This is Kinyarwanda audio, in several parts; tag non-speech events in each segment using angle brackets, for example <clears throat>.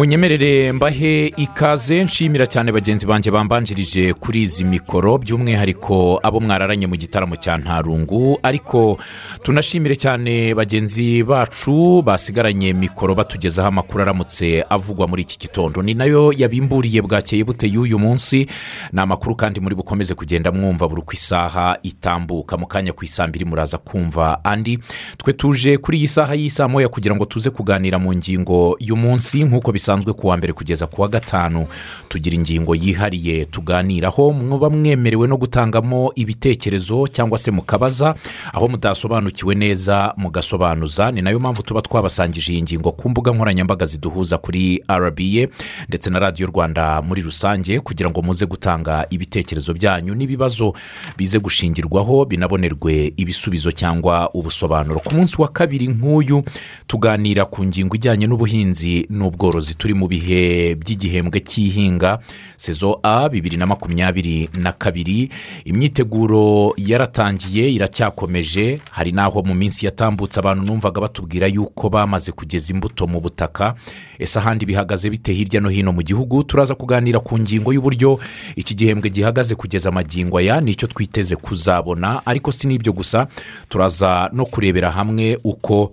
munyemerere mbahe ikaze nshimira cyane bagenzi banjye bambanjirije kuri izi mikoro. By'umwihariko abo mwararanye mu gitaramo cya ntarungu. Ariko tunashimire cyane bagenzi bacu basigaranye mikoro batugezaho amakuru aramutse avugwa muri iki gitondo. Ni na yo yabimburiye bwakeye bute y'uyu munsi. Ni amakuru kandi muri bukomeze kugenda mwumva buri uko isaha itambuka. Mu kanya ku isambiri muraza kumva andi. Twe tuje kuri iyi saha y'isaa moya kugira ngo tuze kuganira mu ngingo y'umunsi. Nk'uko bisanzwe ku wa mbere kugeza ku wa gatanu. Tugira ingingo yihariye tuganiraho muba mwemerewe no gutangamo ibitekerezo cyangwa se mukabaza. Aho mudasobanukiwe neza mugasobanuza. Ni na yo mpamvu tuba twabasangije iyi ngingo ku mbuga nkoranyambaga ziduhuza kuri rba ndetse na radiyo rwanda muri rusange kugira ngo muze gutanga ibitekerezo byanyu n'ibibazo bize gushingirwaho binabonerwe ibisubizo cyangwa ubusobanuro. Ku munsi wa kabiri nk'uyu tuganira ku ngingo ijyanye n'ubuhinzi n'ubworozi. Turi mu bihe by'igihembwe cy'ihinga sezo a bibiri na makumyabiri na kabiri. Imyiteguro yaratangiye iracyakomeje. Hari n'aho mu minsi yatambutse abantu numvaga batubwira yuko bamaze kugeza imbuto mu butaka. Ese ahandi bihagaze bite hirya no hino mu gihugu? Turaza kuganira ku ngingo y'uburyo iki gihembwe gihagaze kugeza amagingo aya ni cyo twiteze kuzabona. Ariko si n'ibyo gusa turaza no kurebera hamwe uko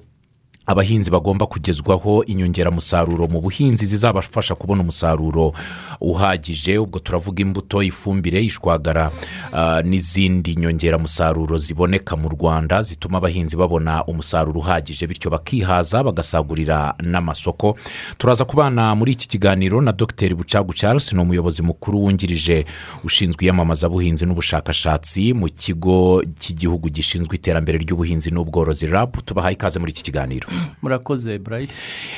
abahinzi bagomba kugezwaho inyongeramusaruro mu buhinzi zizabafasha kubona umusaruro uhagije. Ubwo turavuga imbuto ifumbire ishwagara ah, n'izindi nyongeramusaruro ziboneka mu rwanda zituma abahinzi babona umusaruro uhagije. Bityo bakihaza bagasagurira n'amasoko. Turaza kubana muri iki kiganiro na dr. Bucagu charles ni umuyobozi mukuru wungirije ushinzwe iyamamazabuhinzi n'ubushakashatsi mu kigo cy'igihugu gishinzwe iterambere ry'ubuhinzi n'ubworozi rab. Tubahaye ikaze muri iki kiganiro. <clears throat> murakoze burayiti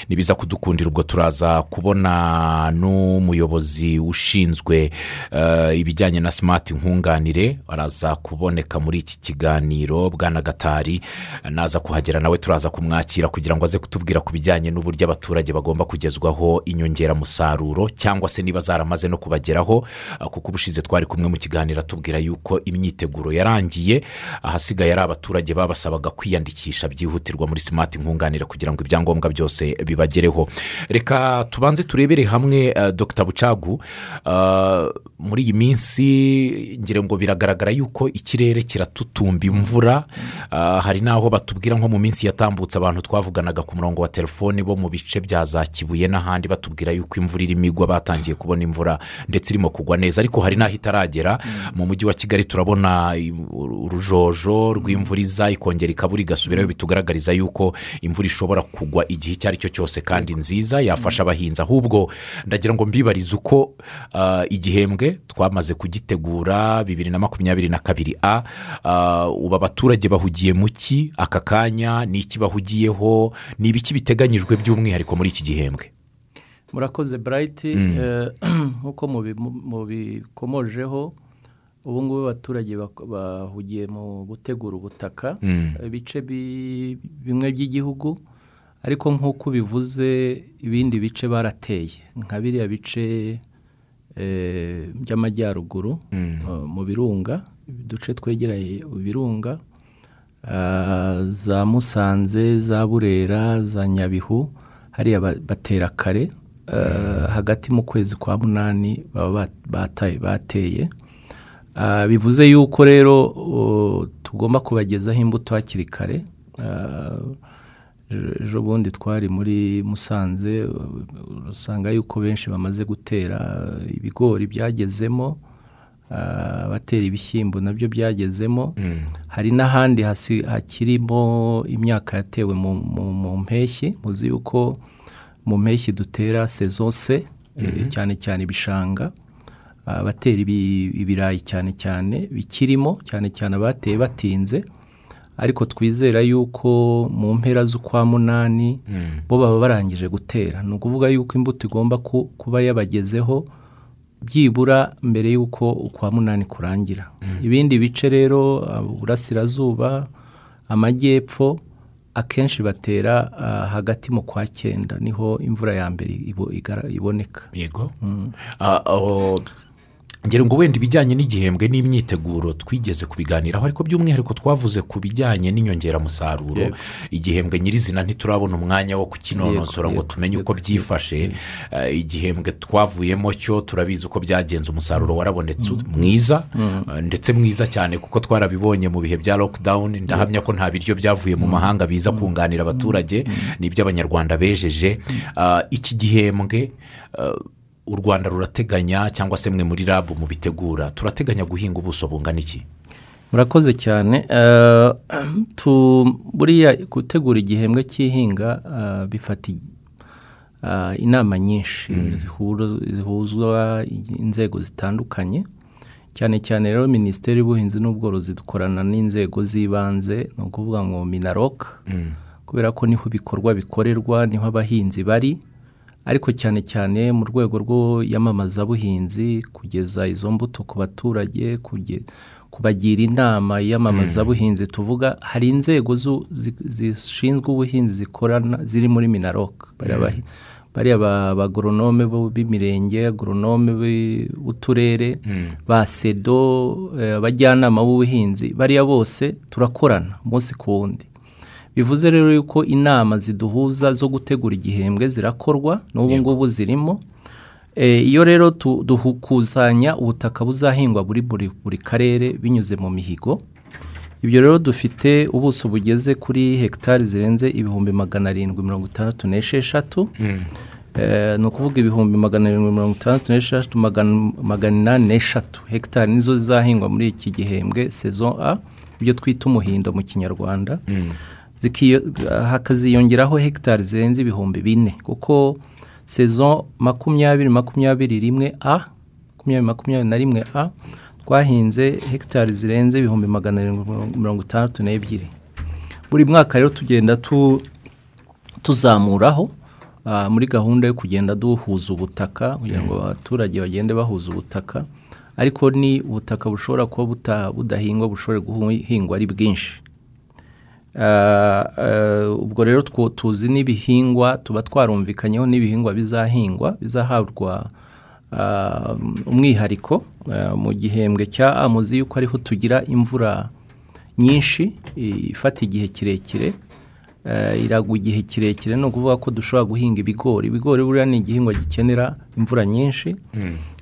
nibiza kudukundira ubwo turaza kubona n'umuyobozi ushinzwe eh, ibijyanye na simati nkunganire. Araza kuboneka muri iki kiganiro. Bwana gatari naza kuhagera nawe turaza kumwakira kugira ngo aze kutubwira ku bijyanye n'uburyo abaturage bagomba kugezwaho inyongeramusaruro cyangwa se niba zaramaze no kubageraho. Ah, kuko ubushize twari kumwe mu kiganiro atubwira yuko imyiteguro yarangiye. Ahasigaye ari abaturage babasabaga kwiyandikisha byihutirwa muri simati nkunganire. Kugira ngo ibyangombwa byose bibagereho. Reka tubanze turebere hamwe uh, dr. Bucagu. Uh, muri iyi minsi ngira ngo biragaragara yuko ikirere kiratutumba imvura. Uh, hari n'aho batubwira nko mu minsi yatambutse abantu twavuganaga ku murongo wa telefoni bo mu bice bya za kibuye n'ahandi batubwira yuko imvura irimo igwa batangiye kubona imvura ndetse irimo kugwa neza. Ariko hari n'aho itaragera. Mu mujyi wa kigali turabona urujojo rw'imvura iza ikongera ikabura igasubirayo. Bitugaragariza yuko imvura ishobora kugwa igihe icyo ari cyo cyose kandi nziza yafasha abahinzi. Ahubwo ndagira ngo mbibarize uko ah, igihembwe twamaze kugitegura bibiri na makumyabiri na kabiri a ah, ubu abaturage bahugiye mu ki? Aka kanya ni iki bahugiyeho? Ni ibiki biteganyijwe by'umwihariko muri iki gihembwe? Murakoze burayiti <clears throat> nk'uko mubi- mu- mubikomojeho ubu ngubu abaturage bahugiye mu gutegura ubutaka ibice bi- bimwe by'igihugu ariko nk'uko ubivuze ibindi bice barateye. Nka biriya bice eh, by'amajyaruguru eh, mu birunga uduce twegereye ibirunga ah, za musanze za burera za nyabihu hariya ba- batera kare eh, hagati mu kwezi kwa munani baba bateye. Bivuze yuko rero tugomba kubagezaho imbuto hakiri kare. Ah, ejo bundi twari muri musanze usanga yuko benshi bamaze gutera ibigori byagezemo ah, batera ibishyimbo na byo byagezemo. Hari n'ahandi hasi- hakirimo imyaka yatewe mu, mpeshyi. Muzi yuko mu mpeshyi dutera sezo se eh, cyane cyane ibishanga. Abatera ibi- ibirayi cyane cyane bikirimo cyane cyane abateye batinze. Ariko twizera yuko mu mpera z'ukwa munani bo baba barangije gutera. Ni ukuvuga yuko imbuto igomba ku- kuba yabagezeho byibura mbere y'uko ukwa munani kurangira. Ibindi bice rero ah, uburasirazuba amajyepfo akenshi batera ah, hagati mu kwa cyenda ni ho imvura ya mbere iboneka. Yego. Ah, aho ngira ngo wenda ibijyanye n'igihembwe n'imyiteguro twigeze kubiganiraho ariko by'umwihariko twavuze ku bijyanye n'inyongeramusaruro. Igihembwe nyirizina ntiturabona umwanya wo kukinonosora ngo tumenye uko byifashe. Eh, igihembwe twavuyemo cyo turabizi uko byagenze umusaruro warabonetse mwiza eh, ndetse mwiza cyane kuko twarabibonye mu bihe bya lockdown. Ndahamya ko nta biryo byavuye mu mahanga biza kunganira abaturage n'ibyo abanyarwanda bejeje. Ah, iki gihembwe eh, u rwanda rurateganya cyangwa se mwe muri rabu mubitegura. Turateganya guhinga ubuso bungana iki? Murakoze cyane. Eh, buriya gutegura igihembwe cy'ihinga eh, bifata eh, inama nyinshi zihuru- zihuzwa inzego zitandukanye. Cyane cyane rero minisiteri y'ubuhinzi n'ubworozi dukorana n'inzego z'ibanze ni ukuvuga ngo minaroka kubera ko ni ho ibikorwa bikorerwa ni ho abahinzi bari. Ariko cyane cyane mu rwego rw'iyamamazabuhinzi kugeza izo mbuto ku baturage kubagira inama y'iyamamazabuhinzi tuvuga hari inzego zishinzwe ubuhinzi zikorana ziri muri minaroka bariya bahi- bariya ba- bagoronome bo- b'imirenge agoronome b'uturere ba sedo eh, abajyanama b'ubuhinzi bariya bose turakorana umunsi ku wundi. Bivuze rero yuko inama ziduhuza zo gutegura igihembwe zirakorwa n'ubu ngubu zirimo. Eh, iyo rero dukusanya ubutaka buzahingwa buri buri buri karere binyuze mu mihigo ibyo rero dufite ubuso bugeze kuri hegitari zirenze ibihumbi magana arindwi mirongo itandatu n'esheshatu. Eh, ni ukuvuga ibihumbi magana arindwi mirongo itandatu n'esheshatu magana inani n'eshatu. Hegitari nizo zizahingwa muri iki gihembwe sezon a ibyo twita umuhindo mu kinyarwanda. Zikiyo- hakaziyongeraho hegitari zirenze ibihumbi bine. Kuko sezon makumyabiri makumyabiri rimwe a makumyabiri makumyabiri na rimwe a twahinze hegitari zirenze ibihumbi magana arindwi mirongo itandatu n'ebyiri. Buri mwaka rero tugenda tu tuzamuraho ah, muri gahunda yo kugenda duhuza ubutaka kugira ngo abaturage bagende bahuza ubutaka. Ariko ni ubutaka bushobora kuba budahingwa bushobora guhingwa ari bwinshi. Ubwo rero tuzi n'ibihingwa tuba twarumvikanyeho n'ibihingwa bizahingwa bizahabwa ah, umwihariko mu gihembwe cya A muzi yuko ariho tugira imvura nyinshi ifata igihe kirekire. Eh, iragwa igihe kirekire ni ukuvuga ko dushobora guhinga ibigori. Ibigori buriya ni igihingwa gikenera imvura nyinshi.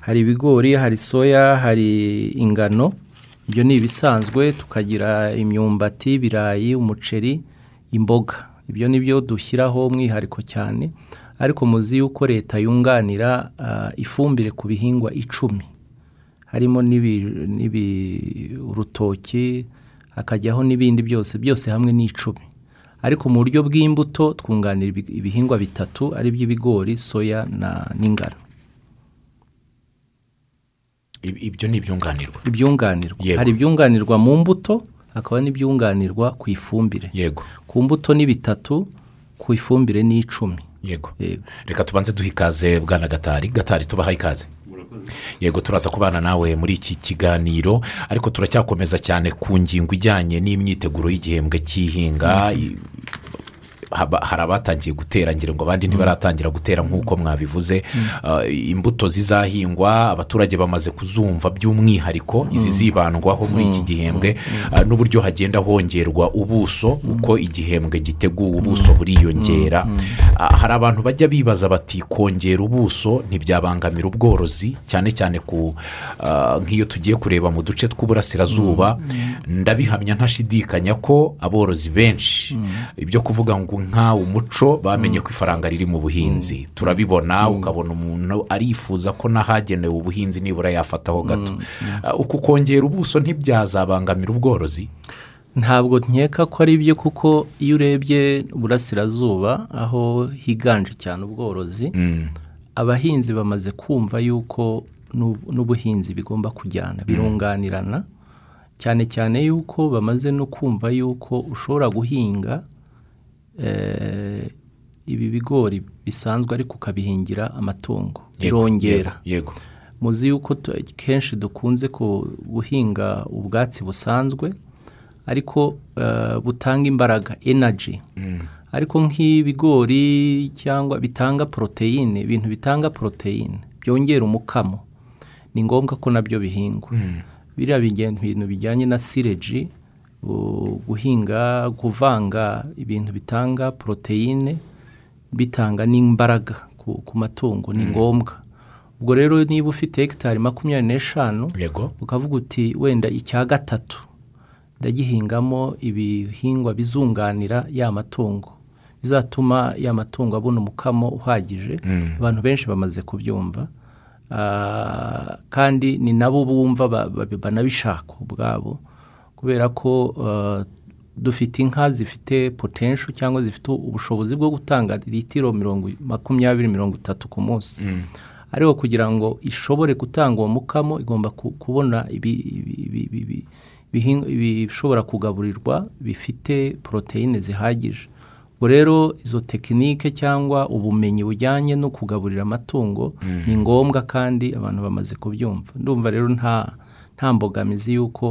Hari ibigori hari soya hari ingano ibyo ni ibisanzwe tukagira imyumbati ibirayi umuceri imboga. Ibyo ni byo dushyiraho umwihariko cyane ariko muzi yuko leta yunganira ifumbire ku bihingwa icumi. Harimo urutoki hakajyaho n'ibindi byose byose hamwe ni icumi. Ariko mu buryo bw'imbuto twunganira ibi- ibihingwa bitatu ari by'ibigori soya na n'ingano. Ibyo ni ibyunganirwa. Ibyunganirwa. Hari ibyunganirwa mu mbuto hakaba n'ibyunganirwa ku ifumbire. Yego. Ku mbuto ni bitatu ku ifumbire ni icumi. Yego. Reka tubanze duhe ikaze bwana gatari. Gatari tubaha ikaze. Yego turaza kubana nawe muri iki kiganiro ariko turacyakomeza cyane ku ngingo ijyanye n'imyiteguro y'igihembwe cy'ihinga. Haba- hari abatangiye gutera ngira ngo abandi ntibaratangira gutera nk'uko mwabivuze. Uh, imbuto zizahingwa abaturage bamaze kuzumva by'umwihariko izi zibandwaho muri iki gihembwe. Uh, n'uburyo hagenda hongerwa ubuso uko igihembwe giteguwe ubuso buriyongera. Uh, hari abantu bajya bibaza bati kongera ubuso ntibyabangamira ubworozi? Cyane cyane ku nk'iyo tugiye kureba mu duce tw'uburasirazuba ndabihamya ntashidikanya ko aborozi benshi ibyo kuvuga ngo nka umuco bamenye ko ifaranga riri mu buhinzi. Turabibona ukabona umuntu arifuza ko n'ahagenewe ubuhinzi nibura yafataho gato. Uh, uku kongera ubuso ntibyazabangamira ubworozi? Ntabwo nkeka ko ari byo kuko iyo urebye uburasirazuba aho higanje cyane ubworozi abahinzi bamaze kumva yuko n'u- n'ubuhinzi bigomba kujyana birunganirana. Cyane cyane yuko bamaze no kumva yuko ushobora guhinga ibi bigori bisanzwe ariko ukabihingira amatungo. Birongera. yego muzi yuko kenshi dukunze ku- guhinga ubwatsi busanzwe ariko eh, butanga imbaraga enaji ariko nk'ibigori cyangwa bitanga poroteyine ibintu bitanga poroteyine byongera umukamo ni ngombwa ko na byo bihingwa. Biriya bintu bijyanye na sireji guhinga kuvanga ibintu bitanga poroteyine bitanga n'imbaraga ku matungo ni ngombwa. Ubwo rero niba ufite hegitari makumyabiri n'eshanu ukavuga uti wenda icya gatatu ndagihingamo ibihingwa bizunganira ya matungo. Bizatuma ya matungo abona umukamo uhagije. Abantu benshi bamaze kubyumva. Kandi ni nabo bumva banabishaka ubwabo. Kubera ko dufite inka zifite potensho cyangwa zifite ubushobozi bwo gutanga litiro makumyabiri mirongo itatu ku munsi. Ariko kugira ngo ishobore gutanga uwo mukamo igomba kubona ibishobora kugaburirwa bifite poroteyine zihagije. Ubwo rero izo tekinike cyangwa ubumenyi bujyanye no kugaburira amatungo ni ngombwa kandi abantu bamaze kubyumva. Ndumva rero nta nta mbogamizi y'uko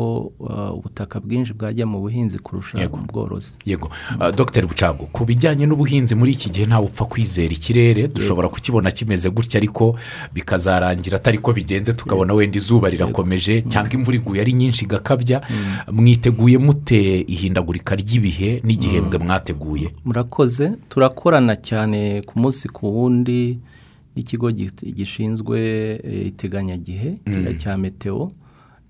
ubutaka bwinshi bwajya mu buhinzi kurusha mu bworozi. Yego. Dogiteri bucago ku bijyanye n'ubuhinzi muri iki gihe ntawe upfa kwizera ikirere dushobora kukibona kimeze gutya ariko bikazarangira atari ko bigenze tukabona wenda izuba rirakomeje cyangwa imvura iguye ari nyinshi igakabya. Mwiteguye mute ihindagurika ry'ibihe n'igihembwe mwateguye? Murakoze. Turakorana cyane ku munsi ku wundi n'ikigo gishinzwe iteganyagihe cya meteo.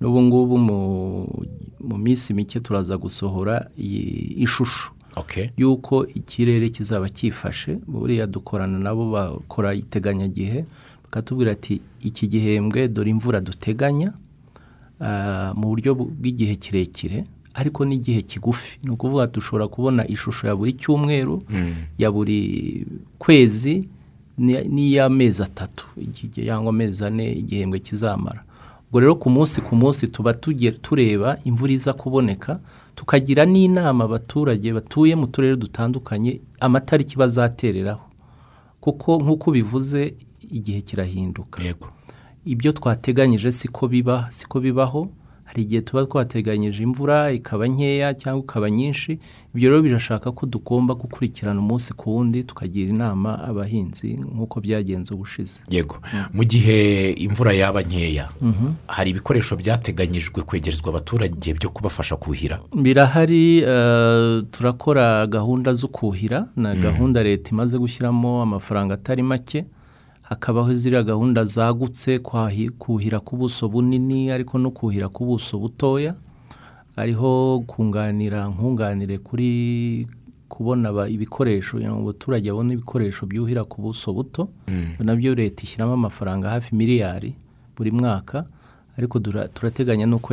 N'ubu ngubu mu minsi mike turaza gusohora ishusho. Y'uko ikirere kizaba cyifashe buriya dukorana nabo bakora iteganyagihe bakatubwira ati iki gihembwe dore imvura duteganya mu buryo bw'igihe kirekire ariko n'igihe kigufi. Ni ukuvuga dushobora kubona ishusho ya buri cyumweru ya buri kwezi n'iy'amezi atatu. Cyangwa amezi ane igihembwe kizamara. Ubwo rero ku munsi ku munsi tuba tugiye tureba imvura iza kuboneka tukagira n'inama abaturage batuye mu turere dutandukanye amatariki bazatereraho. Kuko nk'uko bivuze igihe kirahinduka. Ibyo twateganyije siko biba siko bibaho. Hari igihe tuba twateganyije imvura ikaba nkeya cyangwa ikaba nyinshi ibyo rero birashaka ko tugomba gukurikirana umunsi ku wundi tukagira inama abahinzi nk'uko byagenze ubushize. Yego. Mu gihe imvura yaba nkeya hari ibikoresho byateganyijwe kwegerezwa abaturage byo kubafasha kuhira? Birahari turakora gahunda zo kuhira na gahunda leta imaze gushyiramo amafaranga atari make hakabaho ziriya gahunda zagutse kuhira ku buso bunini ariko no kuhira ku buso butoya hariho kunganira nkunganire kuri kubona ibikoresho kugira ngo abaturage babone ibikoresho byuhira ku buso buto na byo leta ishyiramo amafaranga hafi miliyari buri mwaka ariko turateganya n'uko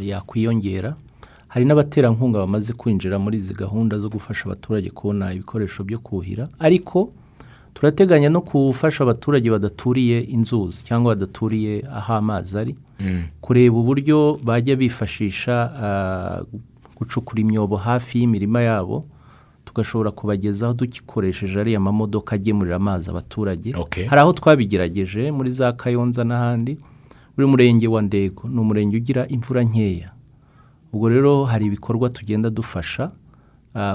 yakwiyongera. Hari n'abaterankunga bamaze kwinjira muri izi gahunda zo gufasha abaturage kubona ibikoresho byo kuhira ariko turateganya no gufasha abaturage badaturiye inzuzi cyangwa badaturiye aho amazi ari kureba uburyo bajya bifashisha gucukura imyobo hafi y'imirima yabo tugashobora kubagezaho dukoresheje ariya mamodoka agemurira amazi abaturage. Hari aho twabigerageje muri za kayonza n'ahandi buri murenge wa ndego ni umurenge ugira imvura nkeya. Ubwo rero hari ibikorwa tugenda dufasha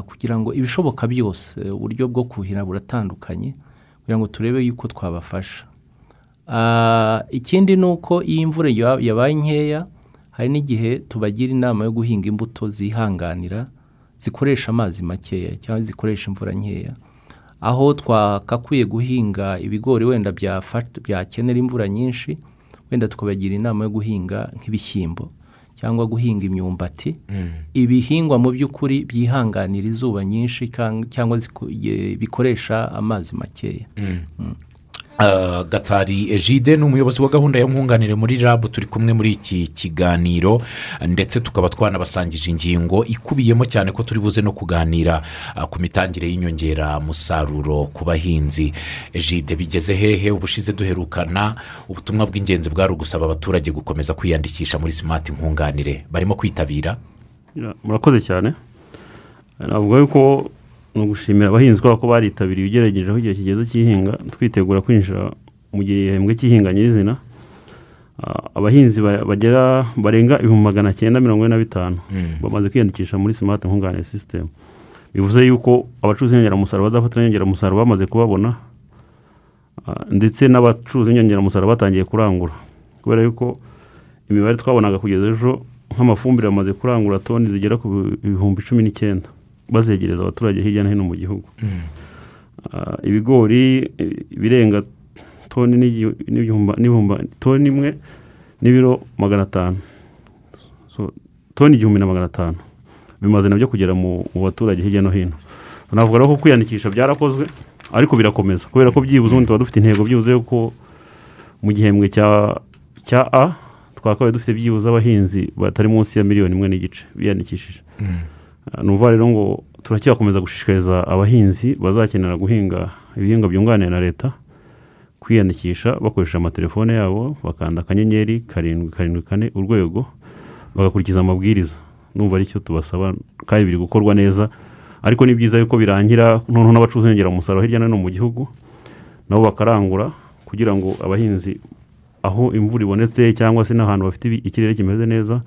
kugira ngo ibishoboka byose uburyo bwo kuhira buratandukanye kugira ngo turebe yuko twabafasha. Ikindi ni uko iyo imvura yabaye nkeya hari n'igihe tubagira inama yo guhinga imbuto zihanganira zikoresha amazi makeya cyangwa zikoresha imvura nkeya. Aho twakakwiye guhinga ibigori wenda byakenera imvura nyinshi wenda tukabagira inama yo guhinga nk'ibishyimbo. Cyangwa guhinga imyumbati. Ibihingwa mu by'ukuri byihanganira izuba nyinshi cyangwa bikoresha amazi makeya. Gatari ejide ni umuyobozi wa gahunda ya nkunganire muri rabu turi kumwe muri iki kiganiro ndetse tukaba twanabasangije ingingo ikubiyemo cyane ko turi buze no kuganira ku mitangire y'inyongeramusaruro ku bahinzi. Ejide bigeze hehe? Ubushize duherukana. Ubutumwa bw'ingenzi bwari ugusaba abaturage gukomeza kwiyandikisha muri simati nkunganire. Barimo kwitabira? Murakoze cyane. Navuga yuko ni ugushimira abahinzi kubera ko baritabiriye ugerageje aho igihe kigeze cy'ihinga twitegura kwinjira mu gihembwe cy'ihinga nyirizina. Abahinzi bagera barenga ibihumbi magana cyenda mirongo ine na bitanu. Bamaze kwiyandikisha muri simati nkunganire sisitemu bivuze yuko abacuruzi b'inyongeramusaruro bazafata inyongeramusaruro bamaze kubabona ndetse n'abacuruzi b'inyongeramusaruro batangiye kurangura. Kubera yuko imibare twabonaga kugeza ejo nk'amafumbire amaze kurangura toni zigera ku bihumbi cumi n'icyenda. Bazegereza abaturage hirya no hino mu gihugu. Ah, ibigori ibirenga toni n'ibihumba toni imwe n'ibiro magana atanu So, toni igihumbi na magana atanu bimaze na byo kugera mu baturage hirya no hino. Navuga rero ko kwiyandikisha byarakozwe ariko birakomeza. Kubera ko byibuze ubundi tuba dufite intego byibuze yuko mu gihembwe cya cya a twakabaye dufite byibuze abahinzi batari munsi ya miliyoni imwe n'igice biyandikishije. Ah, ni ukuvuga rero ngo turacyakomeza gushishikariza abahinzi bazakenera guhinga ibihingwa byunganira na leta kwiyandikisha bakoresha amatelefone yabo bakanda akanyenyeri karindwi karindwi kane urwego bagakurikiza amabwiriza. Numva ari cyo tubasaba kandi biri gukorwa neza ariko ni byiza yuko birangira noneho n'abacuruza inyongeramusaruro hirya no hino mu gihugu nabo bakarangura kugira ngo abahinzi aho imvura ibonetse cyangwa se n'ahantu bafite ikirere kimeze neza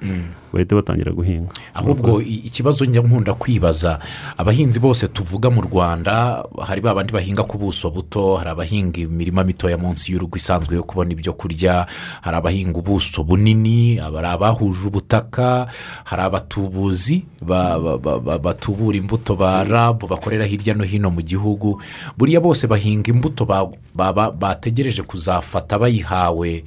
bahite batangira guhinga. Ahubwo ikibazo njya nkunda kwibaza abahinzi bose tuvuga mu rwanda hari ba bandi bahinga ku buso buto hari abahinga imirima mitoya munsi y'urugo isanzwe yo kubona ibyo kurya hari abahinga ubuso bunini hari abahuje ubutaka hari abatubuzi ba- ba- ba- ba- batubura imbuto ba rabu bakorera hirya no hino mu gihugu. Buriya bose bahinga imbuto ba- ba- ba- bategereje kuzafata bayihawe.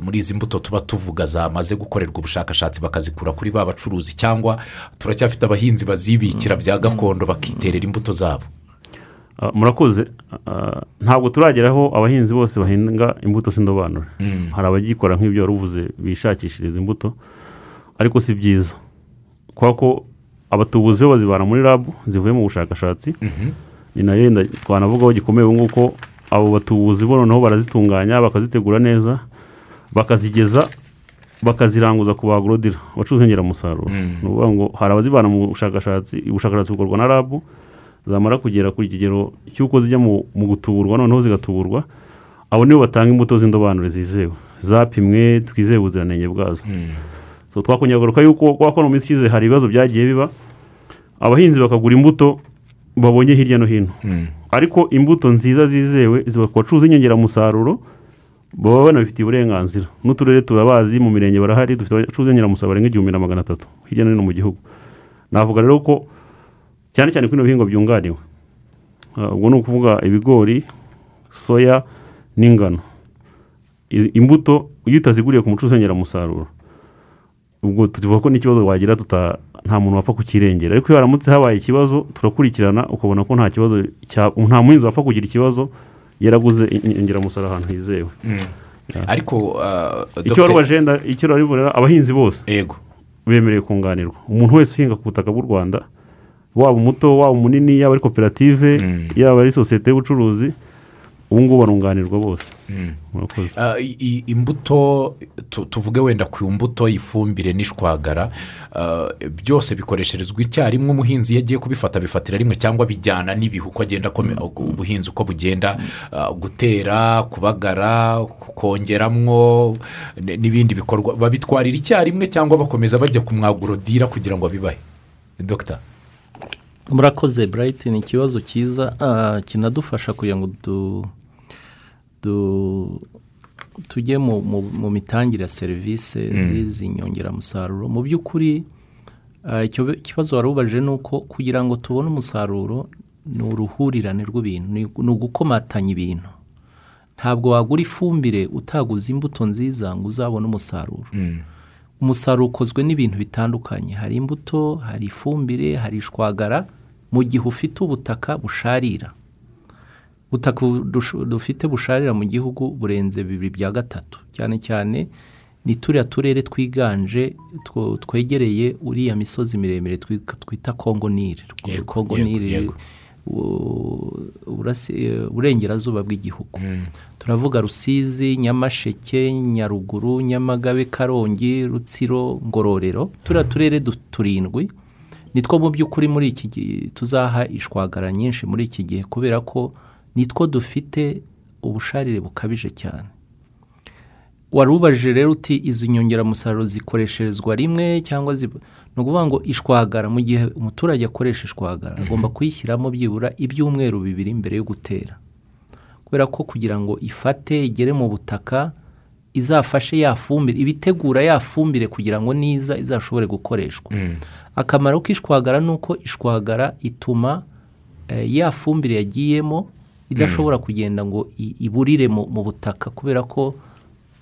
Muri izi mbuto tuba tuvuga zamaze gukorerwa ubushakashatsi bakazikura kuri ba bacuruzi cyangwa turacyafite abahinzi bazibikira bya gakondo bakiterera imbuto zabo. Ah, murakoze. Ah, ntabwo turageraho abahinzi bose bahinga imbuto s'indobanure. Hari abagikora nk'ibyo wari uvuze bishakishiriza imbuto ariko si byiza. Kubera ko abatubuzi bo bazibana muri rabu zivuye mu bushakashatsi. Ni na yo yenda twanavugaho gikomeye ubu ngubu ko abo batubuzi bo noneho barazitunganya bakazitegura neza. Bakazigeza bakaziranguza ku bagorodira abacuruza inyongeramusaruro. Ni ukuvuga ngo hari abazivana mu bushakashatsi ubushakashatsi bukorwa na rabu zamara kugera ku kigero cy'uko zijya mu gutuburwa noneho zigatuburwa abo nibo batanga imbuto z'indobanure zizewe. Zapimwe twizeye ubuziranenge bwazo. So twakongera yuko kubera ko no mu minsi ishize hari ibibazo byagiye biba abahinzi bakagura imbuto babonye hirya no hino. Ariko imbuto nziza zizewe ziba ku bacuruza inyongeramusaruro baba banabifitiye uburenganzira. N'uturere turabazi mu mirenge barahari dufite abacuruza inyongeramusaruro barenga igihumbi na magana atatu hirya no hino mu gihugu. Navuga rero ko cyane cyane kuri bino bihingwa byunganiwe. Ah, ubwo ni ukuvuga ibigori soya n'ingano. Imbuto iyo utaziguriye ku mucuruzi w'inyongeramusaruro ubwo tuvuga ko n'ikibazo wagira tuta nta muntu wapfa kukirengera. Ariko iyo haramutse habaye ikibazo turakurikirana ukabona ko nta kibazo nta muhinzi wapfa kugira ikibazo yaraguze inyongeramusaruro ahantu hizewe. Ariko ah, icyo wari wajenda icyo wari burera abahinzi bose yego. bemerewe kunganirwa. Umuntu wese uhinga ku butaka bw'u rwanda waba umuto waba umunini yaba ari koperative yaba ari sosiyete y'ubucuruzi ubu ngubu barunganirwa bose. Murakoze. Ah, imbuto tu- tuvuge wenda ku mbuto ifumbire n'ishwagara ah, byose bikoresherezwa icyarimwe umuhinzi iyo agiye kubifata bifatira rimwe cyangwa bijyana n'ibihe uko agenda akome- ubuhinzi uko bugenda ah, gutera kubagara kongeramwo n'ibindi bikorwa. Babitwarira icyarimwe cyangwa bakomeza bajya ku mwagurodira kugira ngo bibahe dogita murakoze burayiti ni ikibazo cyiza kinadufasha kugira ngo tujye mu- mitangire ya serivisi z'izi nyongeramusaruro. Mu by'ukuri icyo ikibazo wari ubajije ni uko kugira ngo tubone umusaruro ni uruhurirane rw'ibintu ni ni ugukomatanya ibintu. Ntabwo wagura ifumbire utaguze imbuto nziza ngo uzabone umusaruro. Umusaruro ukozwe n'ibintu bitandukanye. Hari imbuto hari ifumbire hari ishwagara. Mu gihe ufite ubutaka busharira. Ubutaka dufite busharira mu gihugu burenze bibiri bya gatatu. Cyane cyane ni turiya turere twiganje twegereye uriya misozi miremire twi- twita kongo Yego, kongo uburasi- uburengerazuba bw'igihugu. Turavuga rusizi nyamasheke nyaruguru nyamagabe karongi rutsiro ngororero. Turiya turere du- turindwi. Nitwo mu by'ukuri muri iki gihe tuzaha ishwagara nyinshi muri iki gihe kubera ko nitwo dufite ubusharire bukabije cyane. Wari ubajije rero uti izi nyongeramusaruro zikoresherezwa rimwe cyangwa ni ukuvuga ngo ishwagara mu gihe umuturage akoresha ishwagara agomba kuyishyiramo byibura ibyumweru bibiri mbere yo gutera. Kubera ko kugira ngo ifate igere mu butaka izafashe ya fumbire ibitegura ya fumbire kugira ngo niza izashobore gukoreshwa. Akamaro k'ishwagara ni uko ishwagara ituma eh, ya fumbire yagiyemo idashobora kugenda ngo iburire mu butaka kubera ko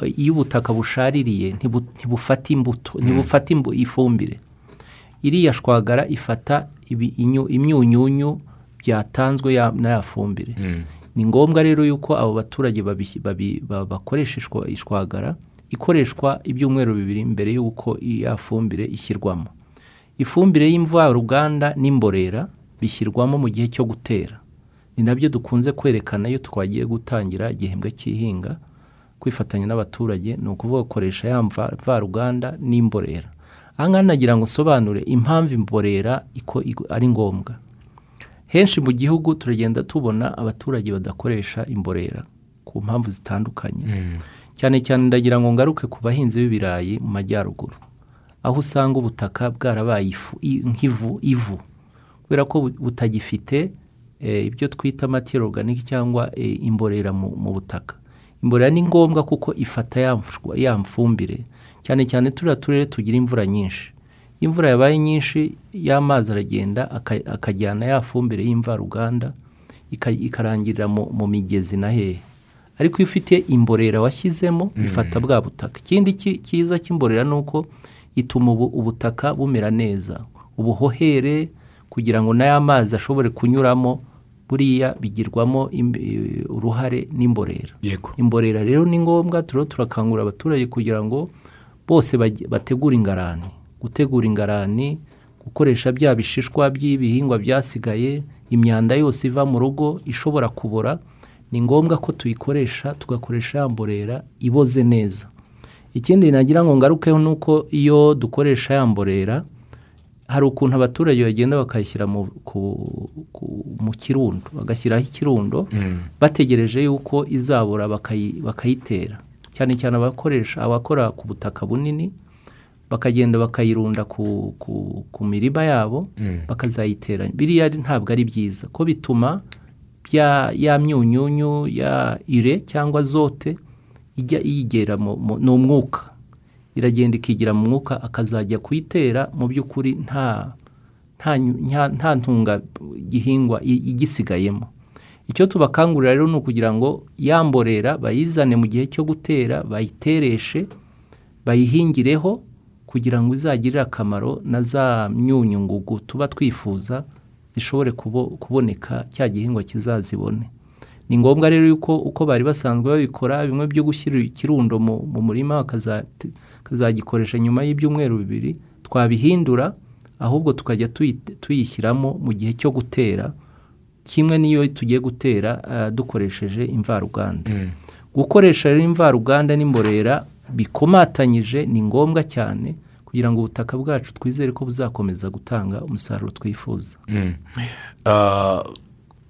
eh, iyo ubutaka bushaririye ntibu- ntibufata imbuto ntibufata imbu- ifumbire. Iriya shwagara ifata imyunyunyu byatanzwe ya- na ya fumbire. Ni ngombwa rero yuko abo baturage bakoresha ishwa- ishwagara ikoreshwa ibyumweru bibiri mbere y'uko ya fumbire ishyirwamo. Ifumbire y'imvaruganda n'imborera bishyirwamo mu gihe cyo gutera. Ni na byo dukunze kwerekana iyo twagiye gutangira igihembwe cy'ihinga kwifatanya n'abaturage ni ukuvuga gukoresha ya mva- mvaruganda n'imborera. Aha ngaha nagira ngo nsobanure impamvu imborera ari ngombwa. Henshi mu gihugu turagenda tubona abaturage badakoresha imborera ku mpamvu zitandukanye. Cyane cyane ndagira ngo ngaruke ku bahinzi b'ibirayi mu majyaruguru. Aho usanga ubutaka bwarabaye nk'ivu ivu. Kubera ko bu- butagifite ibyo twita matiyeri oruganike cyangwa eh, imborera mu, butaka. Imborera ni ngombwa kuko ifata ya mfu- ya mfumbire. Cyane cyane turiya turere tugira imvura nyinshi. Imvura yabaye nyinshi y'amazi aragenda aka- akajyana ya fumbire y'imvaruganda ika- ikarangirira mu, migezi na hehe. Ariko iyo ufite imborera washyizemo bifata bwa butaka. Ikindi ki- cyiza cy'imborera ni uko ituma ubu- ubutaka bumera neza. Ubuhohere kugira ngo n'aya mazi ashobore kunyuramo buriya bigirwamo uruhare n'imborera. Imborera rero ni ngombwa turiho turakangurira abaturage kugira ngo bose bategure ingarani. Gutegura ingarani gukoresha bya bishishwa by'ibihingwa byasigaye imyanda yose iva mu rugo ishobora kubora ni ngombwa ko tuyikoresha tugakoresha ya mborera iboze neza. Ikindi nagira ngo ngarukeho ni uko iyo dukoresha ya mborera hari ukuntu abaturage bagenda bakayishyira mu, kirundo bagashyiraho ikirundo bategereje yuko izabura bakayi- bakayitera. Cyane cyane abakoresha abakora ku butaka bunini bakagenda bakayirunda ku, mirima yabo bakazayitera. Biriya ntabwo ari byiza. Ko bituma ya myunyunyu ya ire cyangwa zote ijya yigera mu, mu, ni umwuka iragenda ikigira mu mwuka akazajya kuyitera mu by'ukuri nta nta ntunga gihingwa igisigayemo. Icyo tubakangurira rero ni ukugira ngo yamborera bayizane mu gihe cyo gutera bayitereshe bayihingireho kugira ngo izagirire akamaro na za myunyungugu tuba twifuza zishobore kubo- kuboneka cya gihingwa kizazibone. Ni ngombwa rero yuko uko bari basanzwe babikora bimwe byo gushyira ikirundo mu, mu murima bakazagikoresha nyuma y'ibyumweru bibiri twabihindura ahubwo tukajya tuyi- tuyishyiramo mu gihe cyo gutera kimwe n'iyo tugiye gutera ah, dukoresheje imvaruganda. Gukoresha rero imvaruganda n'imborera bikomatanyije ni ngombwa cyane kugira ngo ubutaka bwacu twizere ko buzakomeza gutanga umusaruro twifuza. Ah,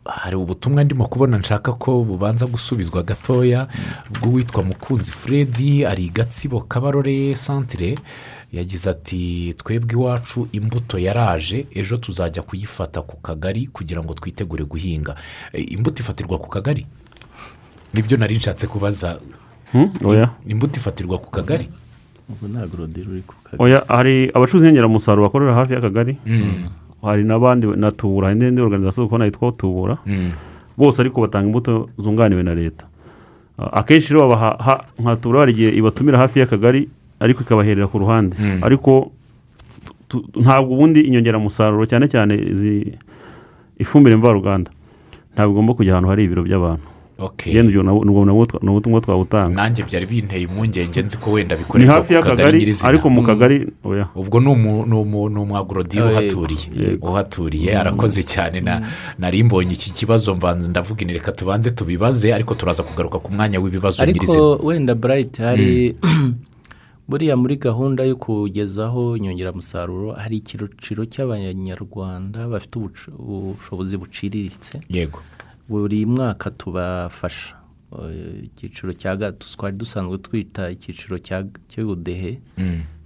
hari ubutumwa ndimo kubona nshaka ko bubanza gusubizwa gatoya bw'uwitwa mukunzi fred ari gatsibo kabarore santire yagize ati twebwe iwacu imbuto yaraje ejo tuzajya kuyifata ku kagari kugira ngo twitegure guhinga. Eh, imbuto ifatirwa ku kagari? Nibyo nari nshatse kubaza. Hmm? oya. imbuto ifatirwa ku kagari? Ubwo ntabwo rodero uri ku kagari. Oya hari abacuruzi nyongeramusaruro bakorera hafi y'akagari? Hari n'abandi na tubura hari n'indi organizasiyo kubona yitwa tubura bose ariko batanga imbuto zunganiwe na leta. Ah, akenshi rero nka tubura hari igihe ibatumira hafi y'akagari ariko ikabaherera ku ruhande. Ariko tu- tu- ntabwo ubundi inyongeramusaruro cyane cyane izi ifumbire mvaruganda. Ntabwo igomba kujya ahantu hari ibiro by'abantu. Okay. yenda ibyo nabwo- nubwo nabwo twa- ni ubutumwa twabutanga nanjye byari binteye impungenge nzi ko wenda bikorerwa ku kagari nyirizina. ariko mu kagari oya. Ubwo ni umwagorodire Yego, uhaturiye. uhaturiye arakoze cyane na nari mbonye iki kibazo mbanza ndavuga ini reka tubanze tubibaze ariko turaza kugaruka ku mwanya w'ibibazo ariko nyirizina. wenda burayiti hari <clears throat> buriya muri gahunda yo kugezaho inyongeramusaruro hari icyiciro cy'abanyarwanda bafite ubushobozi buciriritse. Yego. Buri mwaka tubafasha. Icyiciro cya gatatu twari dusanzwe twita icyiciro cy'ubudehe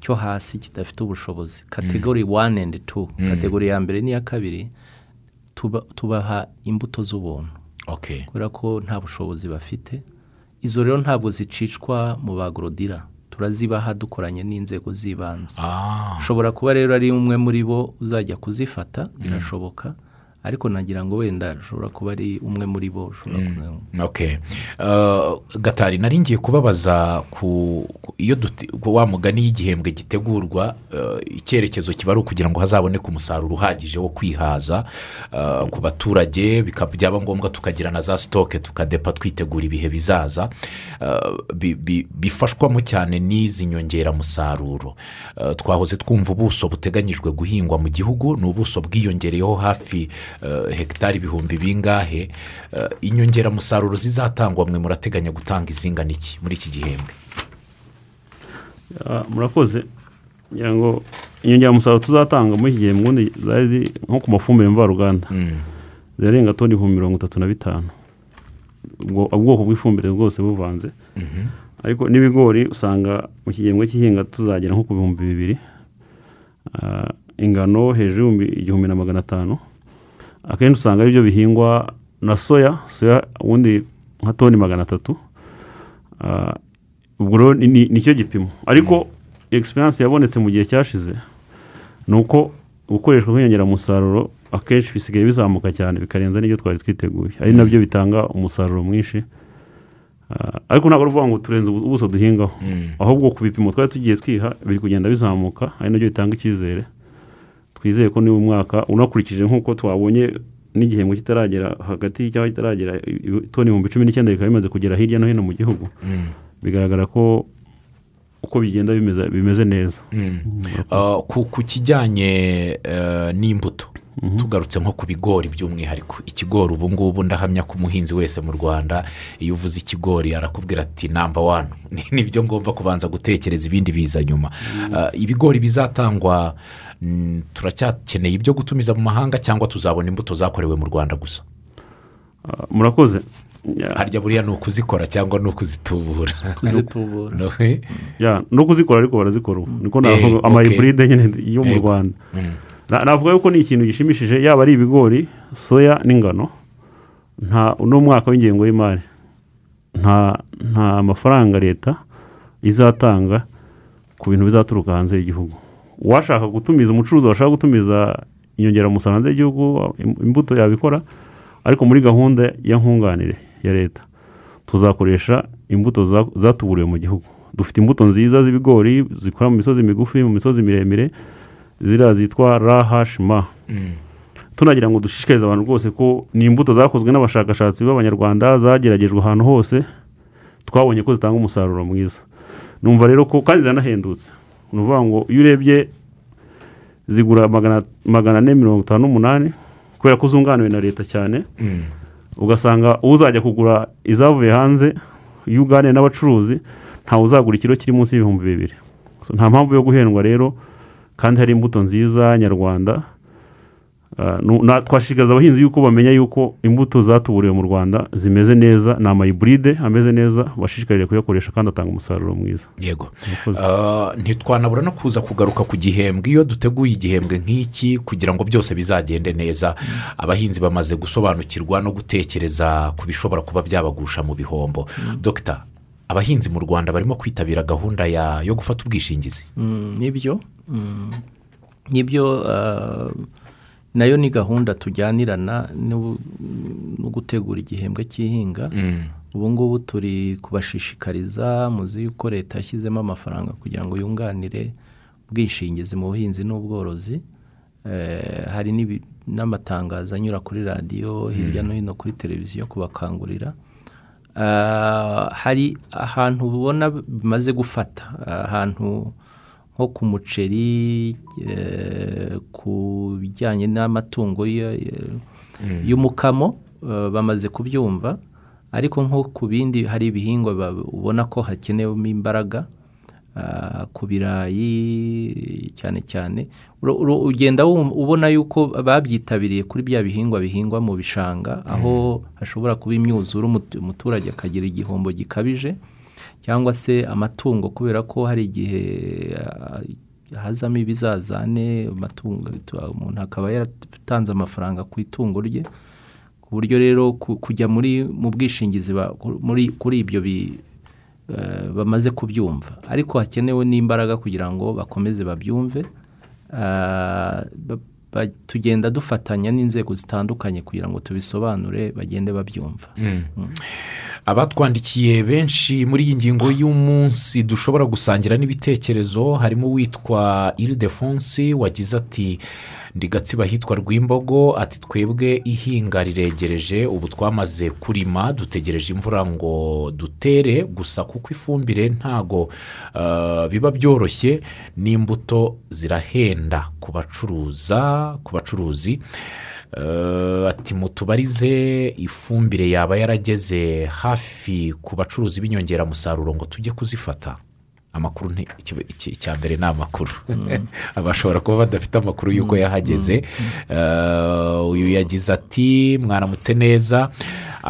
cyo hasi kidafite ubushobozi. Kategori wani endi tu kategori ya mbere n'iya kabiri tuba- tubaha imbuto z'ubuntu. Kubera ko nta bushobozi bafite. Izo rero ntabwo zicishwa mu bagorodira. Turazibaha dukoranye n'inzego z'ibanze. Ah, ushobora kuba rero ari umwe muri bo uzajya kuzifata birashoboka. Ariko nagira ngo wenda ashobora kuba ari umwe muri bo okay. Uh, gatari nari ngiye kubabaza ku iyo wa mugani y'igihembwe gitegurwa uh, icyerekezo kiba ari ukugira ngo hazaboneke umusaruro uhagije wo kwihaza uh, ku baturage byaba ngombwa tukagira na za sitoke tukadepa twitegura ibihe bizaza bi- bi- bifashwamo cyane n'izi nyongeramusaruro twahoze twumva ubuso buteganyijwe guhingwa mu gihugu ni ubuso bwiyongereyeho hafi hegitari ibihumbi bingahe? Uh, inyongeramusaruro zizatangwa mwe murateganya gutanga izingana iki muri iki gihembwe? Ah, murakoze. Ngira ngo inyongeramusaruro tuzatanga muri iki gihe ubundi zari nko ku mafumbire mvaruganda. Zirarenga toni ibihumbi mirongo itatu na bitanu. Ubwo ubwoko bw'ifumbire bwose buvanze. Ariko n'ibigori usanga mu kigembwe cy'ihinga tuzagera nko ku bihumbi bibiri. Ah, ingano hejuru y'ibihumbi igihumbi na magana atanu. Akenshi usanga ari byo bihingwa na soya soya ubundi nka toni magana atatu. Ah, ubwo rero ni- ni cyo gipimo. Ariko egisperiyanse yabonetse mu gihe cyashize ni uko gukoreshwa kw'inyongeramusaruro akenshi bisigaye bizamuka cyane bikarenza n'ibyo twari twiteguye. Ari na byo bitanga umusaruro mwinshi. Ah, ariko ntabwo ari ukuvuga ngo turenze ubu- ubuso duhingaho. Ahubwo ku bipimo twari tugiye twiha biri kugenda bizamuka ari na byo bitanga icyizere. Twizeye ko niba umwaka unakurikije nk'uko twabonye n'igihembwe kitaragera hagati cyangwa kitaragera toni ibihumbi cumi n'icyenda bikaba bimaze kugera hirya no hino mu gihugu. Bigaragara ko uko bigenda bimeze, neza. Uh, ku ku kijyanye uh, n'imbuto. Tugarutse nko ku bigori by'umwihariko. Ikigori ubu ngubu ndahamya ko umuhinzi wese mu rwanda iyo uvuze ikigori arakubwira ati namba <laughs> wani ni byo ngomba kubanza gutekereza ibindi biza nyuma. Uh, ibigori bizatangwa mm, turacyakeneye ibyo gutumiza mu mahanga cyangwa tuzabona imbuto zakorewe mu rwanda gusa? Ah, murakoze. Ya- harya buriya ni ukuzikora cyangwa ni ukuzitubura? <laughs> Kuzitubura. No, eh? kuzikora ariko barazikora ubu. Niko Eh, <laughs> amayiburide nyine yo mu rwanda. Na- navuga yuko ni ikintu gishimishije yaba ari ibigori soya n'ingano nta uno mwaka w'ingengo y'imari. Nta nta mafaranga leta izatanga ku bintu bizaturuka hanze y'igihugu. Uwashaka gutumiza umucuruzi washaka gutumiza inyongeramusaruro hanze y'igihugu im- imbuto yabikora ariko muri gahunda ya nkunganire ya leta tuzakoresha imbuto za- zatuburiwe mu gihugu. Dufite imbuto nziza z'ibigori zikora mu misozi migufi mu misozi miremire ziriya zitwa rahashima tunagira ngo dushishikarize abantu rwose ko ni imbuto zakozwe n'abashakashatsi b'abanyarwanda zageragejwe ahantu hose twabonye ko zitanga umusaruro mwiza. Numva rero ko kandi ziranahendutse ni ukuvuga ngo iyo urebye zigura magana ane mirongo itanu n'umunani kubera ko zunganiwe na leta cyane ugasanga uzajya kugura izavuye hanze iyo uganiye n'abacuruzi ntawe uzagura ikiro kiri munsi y'ibihumbi bibiri. Nta mpamvu yo guhendwa rero kandi hari imbuto nziza nyarwanda. Ah, twashishikariza abahinzi yuko bamenya yuko imbuto zatuburiwe mu rwanda zimeze neza ni amayiburide ameze neza bashishikarire kuyakoresha kandi atanga umusaruro mwiza. Yego. Uh, ntitwanabura no kuza kugaruka ku gihembwe. Iyo duteguye igihembwe nk'iki kugira ngo byose bizagende neza abahinzi bamaze gusobanukirwa no gutekereza ku bishobora kuba byabagusha mu bihombo. Dogita abahinzi mu rwanda barimo kwitabira gahunda ya- yo gufata ubwishingizi. Mm, ni byo? Mm, ni byo ah, na yo ni gahunda tujyanirana no gutegura igihembwe cy'ihinga. Ubu ngubu turi kubashishikariza muzi yuko leta yashyizemo amafaranga kugira ngo yunganire ubwishingizi mu buhinzi n'ubworozi. Eh, hari n'amatangazo anyura kuri radiyo hirya no hino kuri televiziyo kubakangurira. Hari ahantu ubona bimaze gufata. Ahantu nko ku muceri eh, ku bijyanye n'amatungo ya- y'umukamo eh, bamaze kubyumva. Ariko nko ku bindi hari ibihingwa ubona ko hakenewemo imbaraga. Ku birayi cyane cyane. Ugenda ubona yuko babyitabiriye kuri bya bihingwa bihingwa mu bishanga aho hashobora kuba imyuzure umut- umuturage akagira igihombo gikabije cyangwa se amatungo kubera ko hari igihe ah, hazamo ibizazane amatungo umuntu akaba yaratanze amafaranga ku itungo rye ku buryo rero ku- kujya muri mu bwishingizi kuri ibyo bi- bamaze kubyumva. Ariko hakenewe n'imbaraga kugira ngo bakomeze babyumve. Ba- ba- tugenda dufatanya n'inzego zitandukanye kugira ngo tubisobanure bagende babyumva. Abatwandikiye benshi muri iyi ngingo y'umunsi dushobora gusangira n'ibitekerezo harimo uwitwa iridefonsi wagize ati ndi gatsiba rwimbogo ati twebwe ihinga riregereje ubu twamaze kurima dutegereje imvura ngo dutere gusa kuko ifumbire ntago ah, biba byoroshye n'imbuto zirahenda ku bacuruza ku bacuruzi. Eh, ati mutubarize ifumbire yaba yarageze hafi ku bacuruzi b'inyongeramusaruro ngo tujye kuzifata. Amakuru icya mbere ni amakuru. <laughs> Bashobora kuba badafite amakuru y'uko yahageze. Eh, uyu yagize ati mwaramutse neza.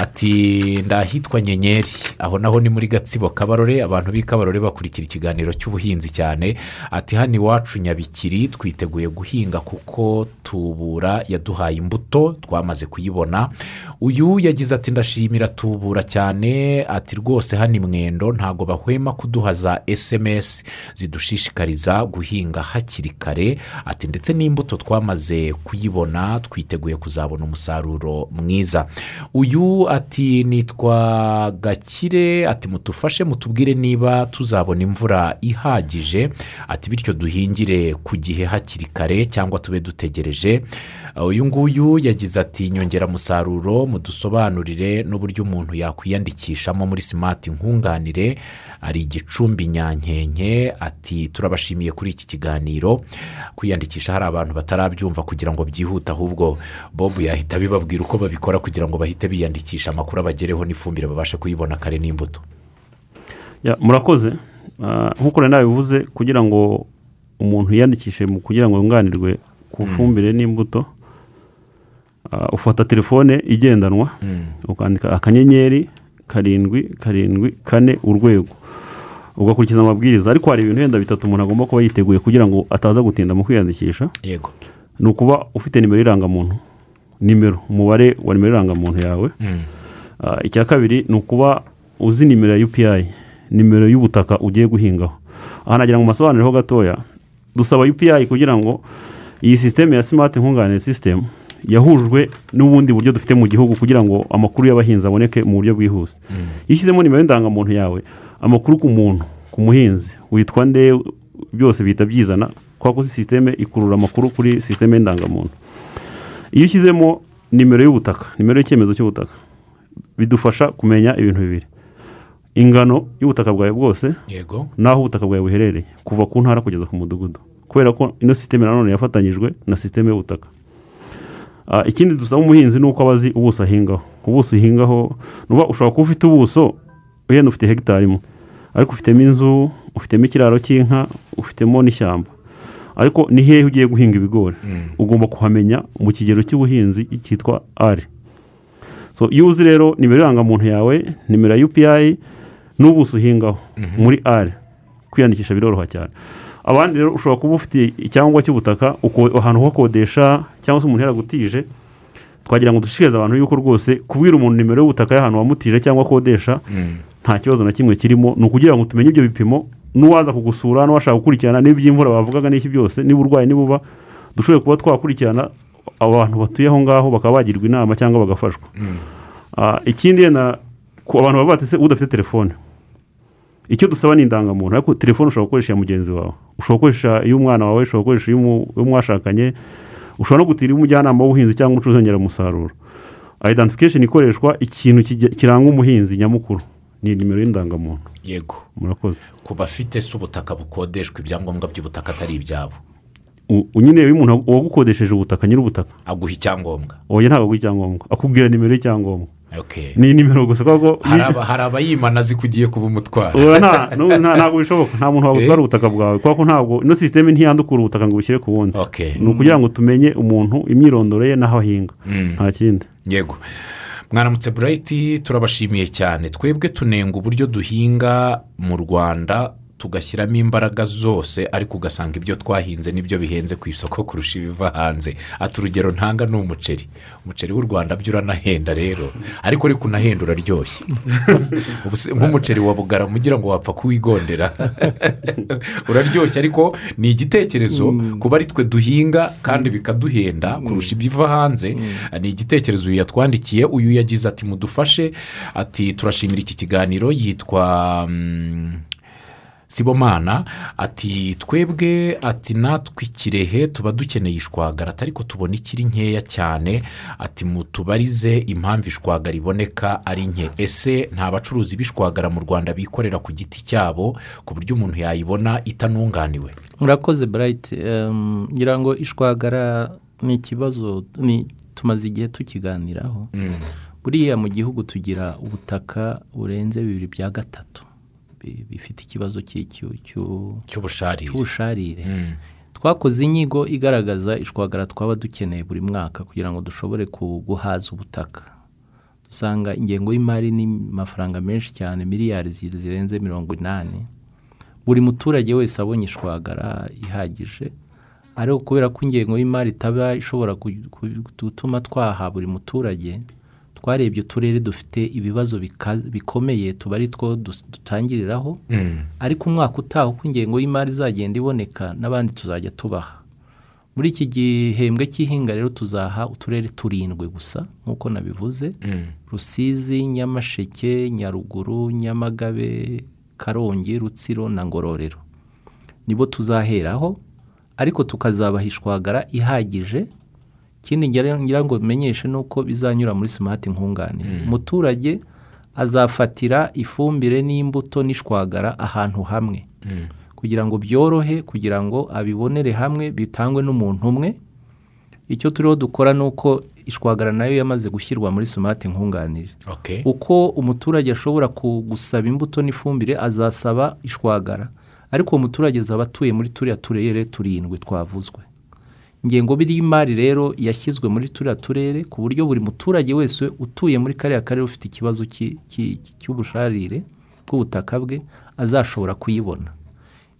Ati ndahitwa nyenyeri. Aho naho ni muri gatsibo kabarore. Abantu b'i kabarore bakurikira ikiganiro cy'ubuhinzi cyane. Ati hano iwacu nyabikiri twiteguye guhinga kuko tubura yaduhaye imbuto twamaze kuyibona. Uyu yagize ati ndashimira tubura cyane. Ati rwose hano imwendo ntabwo bahwema kuduha za esemesi zidushishikariza guhinga hakiri kare. Ati ndetse n'imbuto twamaze kuyibona twiteguye kuzabona umusaruro mwiza. Uyu ati nitwa gakire. Ati mutufashe mutubwire niba tuzabona imvura ihagije. Ati bityo duhingire ku gihe hakiri kare cyangwa tube dutegereje. Uyu nguyu yagize ati inyongeramusaruro mudusobanurire n'uburyo umuntu yakwiyandikishamo muri simati nkunganire. Ari igicumbi nyankenke ati turabashimiye kuri iki kiganiro kwiyandikisha hari abantu batarabyumva kugira ngo byihute ahubwo bob yahita bibabwira uko babikora kugira ngo bahite biyandikisha amakuru abagereho n'ifumbire babashe kuyibona kare n'imbuto. Murakoze. Ah, nk'uko nari nabivuze kugira ngo umuntu yiyandikishe mu kugira ngo yunganirwe ku fumbire n'imbuto ufata telefone igendanwa ukandika akanyenyeri karindwi karindwi kane urwego. Ugakurikiza amabwiriza. Ariko hari ibintu wenda bitatu umuntu agomba kuba yiteguye kugira ngo ataza gutinda mu kwiyandikisha. Yego. Ni ukuba ufite nimero y'irangamuntu. Nimero. Umubare wa nimero y'irangamuntu yawe. Ah, icya kabiri ni ukuba uzi nimero ya UPI nimero y'ubutaka ugiye guhingaho. Aha nagira ngo masobanureho gatoya. Dusaba UPI kugira ngo iyi sisiteme ya simati nkunganire sisitemu yahujwe n'ubundi buryo dufite mu gihugu kugira ngo amakuru y'abahinzi aboneke mu buryo bwihuse. Iyo ushyizemo nimero y'indangamuntu yawe amakuru ku muntu ku muhinzi witwa nde byose bihita byizana kubera ko sisiteme ikurura amakuru kuri sisiteme y'indangamuntu. Iyo ushyizemo nimero y'ubutaka nimero y'icyemezo cy'ubutaka bidufasha kumenya ibintu bibiri. Ingano y'ubutaka bwawe bwose yego. n'aho ubutaka bwawe buherereye kuva ku ntara kugeza ku mudugudu. Kubera ko ino sisiteme nanone yafatanyijwe na sisiteme y'ubutaka. Ikindi dusaba umuhinzi ni uko aba azi ubuso ahingaho. Ubuso uhingaho nuba ushobora kuba ufite ubuso wenda ufite hegitari imwe. Ariko ufitemo inzu ufitemo ikiraro cy'inka ufitemo n'ishyamba. Ariko ni hehe ugiye guhinga ibigori? Ugomba kuhamenya mu kigero cy'ubuhinzi cyitwa ari so iyo uzi rero nimero irangamuntu yawe nimero ya UPI n'ubuso uhingaho muri ari kwiyandikisha biroroha cyane. Abandi rero ushobora kuba ufite icyangombwa cy'ubutaka ahantu ho kodesha cyangwa se umuntu yaragutije twagira ngo dushishikarize abantu yuko rwose kubwira umuntu nimero y'ubutaka y'ahantu wamutije cyangwa akodesha nta kibazo na kimwe kirimo. Ni ukugira ngo tumenye ibyo bipimo n'uwaza kugusura n'uwashaka gukurikirana n'iby'imvura bavugaga n'iki byose niba urwaye niba uba dushobore kuba twakurikirana abantu batuye aho ngaho bakaba bagirwa inama cyangwa bagafashwa. Ah, ikindi abantu baba batese udafite telefone. Icyo dusaba ni indangamuntu. Ariko telefone ushobora gukoresha iya mugenzi wawe. Ushobora gukoresha iy'umwana wawe ushobora gukoresha iy'umwashakanye. Ushobora no gutira iy'umujyanama w'ubuhinzi cyangwa umucuruzi w'ingeramusaruro identification ikoreshwa ikintu kiranga umuhinzi nyamukuru. Ni nimero y'indangamuntu. Yego. Murakoze. Ku bafite se ubutaka bukodeshwa ibyangombwa by'ubutaka atari ibyabo. Nyine iyo umuntu wagukodesheje ubutaka nyir'ubutaka. Aguha icyangombwa. Oya ntabwo aguha icyangombwa. Akubwira nimero y'icyangombwa. Ni nimero gusa. Hari aba- hari abayimana azi ko ugiye kuba nta- ntabwo bishoboka. Nta muntu wagutwara ubutaka bwawe. Kubera ko ntabwo ino sisiteme ntiyandukura ubutaka ngo bushyire ku Okay. ni ukugira ngo tumenye umuntu imyirondoro ye n'aho ahinga. Nta kindi. Yego. Mwaramutse burayiti turabashimiye cyane. Twebwe tunenga uburyo duhinga mu rwanda tugashyiramo imbaraga zose ariko ugasanga ibyo twahinze ni byo bihenze ku isoko kurusha ibiva hanze. Ati urugero ntanga ni umuceri umuceri w'u rwanda byo uranahenda rero. Ariko ariko unahenda uraryoshye. <laughs> Nk'umuceri wa bugarama ugira ngo wapfa kuwigondera. <laughs> Uraryoshye. Ariko ni igitekerezo kuba ari twe duhinga kandi bikaduhenda kurusha ibiva hanze. Ni igitekerezo uyu yatwandikiye. Uyu yagize ati mudufashe. Ati turashimira iki kiganiro. Yitwa mm, sibomana ati twebwe ati natwe ikirehe tuba dukeneye ishwagara ariko tubona ikiri nkeya cyane. Ati mutubarize impamvu ishwagara iboneka ari nke. Ese nta bacuruzi b'ishwagara mu rwanda bikorera ku giti cyabo ku buryo umuntu yayibona itanunganiwe? Murakoze burayiti ngira ngo ishwagara ni ikibazo ni tumaze igihe tukiganiraho. Buriya mu gihugu tugira ubutaka burenze bibiri bya gatatu. Bifite ikibazo cy'ubusharire. cy'ubusharire. Mm. twakoze inyigo igaragaza ishwagara twaba dukeneye buri mwaka kugira ngo dushobore guhaza ubutaka. Dusanga ingengo y'imari ni amafaranga menshi cyane miliyari zi- zirenze mirongo inani. Buri muturage wese abonye ishwagara ihagije ariko kubera ko ingengo y'imari itaba ishobora gutuma twaha buri muturage twarebye uturere dufite ibibazo bikomeye tuba ari two dutangiriraho Mm. ariko umwaka utaha uko ingengo y'imari izagenda iboneka n'abandi tuzajya tubaha muri iki gihembwe cy'ihinga rero tuzaha uturere turindwi gusa nk'uko nabivuze Mm. rusizi nyamasheke nyaruguru nyamagabe karongi rutsiro na ngororero nibo tuzaheraho ariko tukazabaha ishwagara ihagije ikindi ngira ngo bimenyeshe ni uko bizanyura muri simati nkunganire umuturage azafatira ifumbire n'imbuto n'ishwagara ahantu hamwe. Mm. kugira ngo byorohe kugira ngo abibonere hamwe bitangwe n'umuntu umwe. Icyo turiho dukora ni uko ishwagara na yo yamaze gushyirwa muri simati nkunganire uko umuturage ashobora gusaba imbuto n'ifumbire azasaba ishwagara. Ariko uwo muturage azaba atuye muri turiya turere turindwi twavuzwe. Ingengo y'imari rero yashyizwe muri turiya turere ku buryo buri muturage wese utuye muri kariya karere ufite ikibazo cy'ubusharire bw'ubutaka bwe azashobora kuyibona.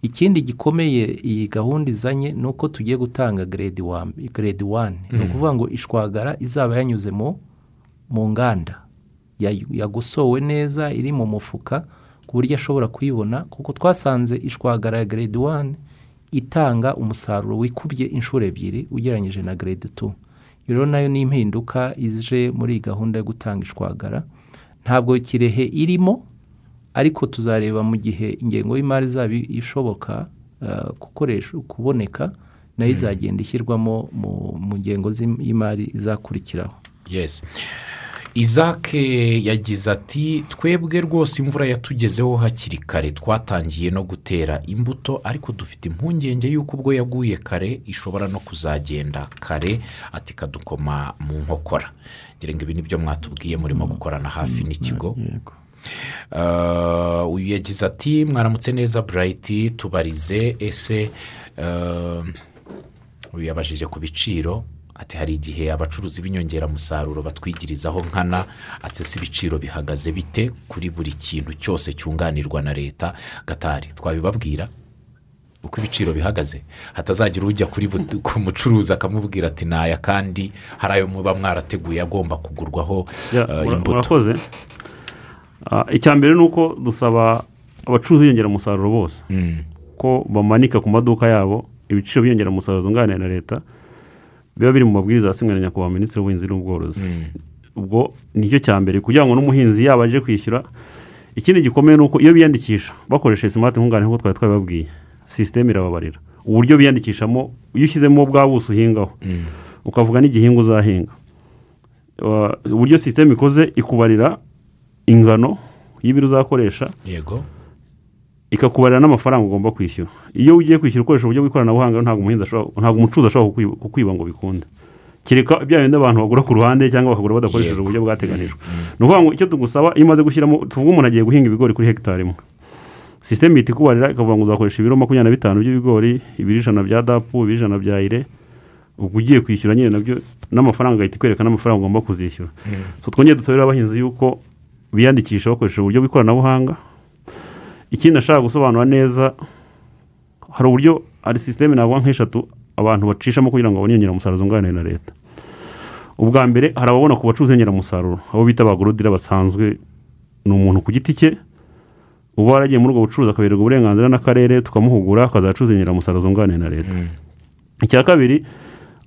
Ikindi gikomeye iyi gahunda izanye ni uko tugiye gutanga grade one ni ukuvuga ngo ishwagara izaba yanyuze mu nganda. Ya- yagosowe neza iri mu mufuka ku buryo ashobora kuyibona kuko twasanze ishwagara ya grade one itanga umusaruro wikubye inshuro ebyiri ugereranyije na grade two. Iyo rero na yo ni impinduka ije muri iyi gahunda yo gutanga ishwagara ntabwo kirehe irimo ariko tuzareba mu gihe ingengo y'imari izaba ishoboka gukoresha kuboneka na yo izagenda ishyirwamo mu- ngengo z'im- y'imari izakurikiraho. Yes. Izake yagize ati twebwe rwose imvura yatugezeho hakiri kare twatangiye no gutera imbuto ariko dufite impungenge y'uko ubwo yaguye kare ishobora no kuzagenda kare. Ati kadukoma mu nkokora. Ngira ngo ibi ni byo mwatubwiye murimo gukorana hafi n'ikigo. Yego. Uh, uyu yagize ati mwaramutse neza burayiti tubarize ese uh, uyu yabajije ku biciro? Ati hari igihe abacuruzi b'inyongeramusaruro batwigirizaho nkana ati ese ibiciro bihagaze bite kuri buri kintu cyose cyunganirwa na leta? Gatari twabibabwira uko ibiciro bihagaze. Hatazagira ujya kuri <laughs> ku mucuruzi akamubwira ati naya kandi hari ayo muba mwarateguye agomba kugurwaho mura- imbuto. murakoze Ah, icya mbere ni uko dusaba abacuruzi b'inyongeramusaruro bose Mm, ko bamanika ku maduka yabo ibiciro by'inyongeramusaruro zunganira na leta biba biri mu mabwiriza yasinywe na nyakubahwa minisitiri w'ubuhinzi n'ubworozi. Mm, ubwo ni cyo cya mbere kugira ngo n'umuhinzi yaba aje kwishyura ikindi gikomeye ni uko iyo biyandikisha bakoresheje simati nkunganire nk'uko twari twabibabwiye sisiteme irababarira. Uburyo biyandikishamo iyo ushyizemo bwa buso uhingaho mm. ukavuga n'igihingwa uzahinga. Wa- uburyo sisiteme ikoze ikubarira ingano y'ibiro uzakoresha. Yego. Ikakubarira n'amafaranga ugomba kwishyura. Iyo ugiye kwishyura ukoresha uburyo bw'ikoranabuhanga ntabwo umuhinzi ashobora ntabwo umucuruzi ashobora kukwiba- ngo bikunde. Kereka bya bindi abantu bagura ku ruhande cyangwa bakagura badakoresheje uburyo bwateganijwe. Ni ukuvuga ngo icyo tugusaba iyo umaze gushyiramo tuvuge umuntu agiye guhinga ibigori kuri hegitari imwe. Sisiteme ihita ikubarira ikavuga ngo uzakoresha ibiro makumyabiri na bitanu by'ibigori ibiro ijana bya dapu ibiro ijana bya ire. Ubwo ugiye kwishyura nyine na byo n'amafaranga agahita ikwereka n'amafaranga ugomba kuzishyura. So twongere dusabire abahinzi yuko biyandikisha bakoresheje uburyo bw'ikoranabuhanga ikindi nashaka gusobanura neza hari uburyo hari sisiteme navuga nk'eshatu abantu bacishamo kugira ngo babone inyongeramusaruro zunganira na leta. Ubwa mbere hari ababona ku bacuruzi inyongeramusaruro abo bita abagorodira basanzwe ni umuntu ku giti cye uba waragiye muri ubwo bucuruzi akabererwa uburenganzira n'akarere tukamuhugura akazacuruza inyongeramusaruro zunganira na leta. Icya kabiri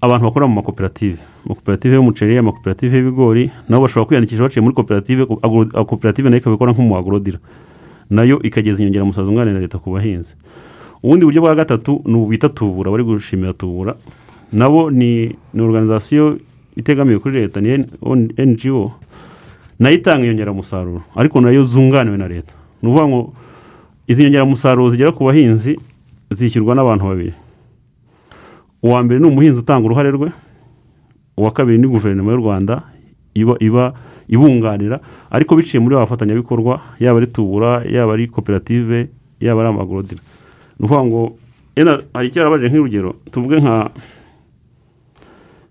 abantu bakora mu makoperative. Amakoperative y'umuceri amakoperative y'ibigori nabo bashobora kwiyandikisha baciye muri koperative koperative na yo ikabikora nk'umu agorodira na yo ikageza inyongeramusaruro zunganira leta ku bahinzi. Ubundi buryo bwa gatatu ni ubu tubura bari gushimira tubura. Nabo ni ni organizasiyo itegamiye kuri leta ni ngo na yo itanga inyongeramusaruro ariko na yo zunganiwe na leta. Ni ukuvuga ngo izi nyongeramusaruro zigera ku bahinzi zishyurwa n'abantu babiri. Uwa mbere ni umuhinzi utanga uruhare rwe uwa kabiri ni guverinoma y'u rwanda iba iba ibunganira ariko biciye muri ba bafatanyabikorwa yaba ari tubura yaba ari koperative yaba ari amagorodira. Ni ukuvuga ngo hari icyarabaje nk'urugero tuvuge nka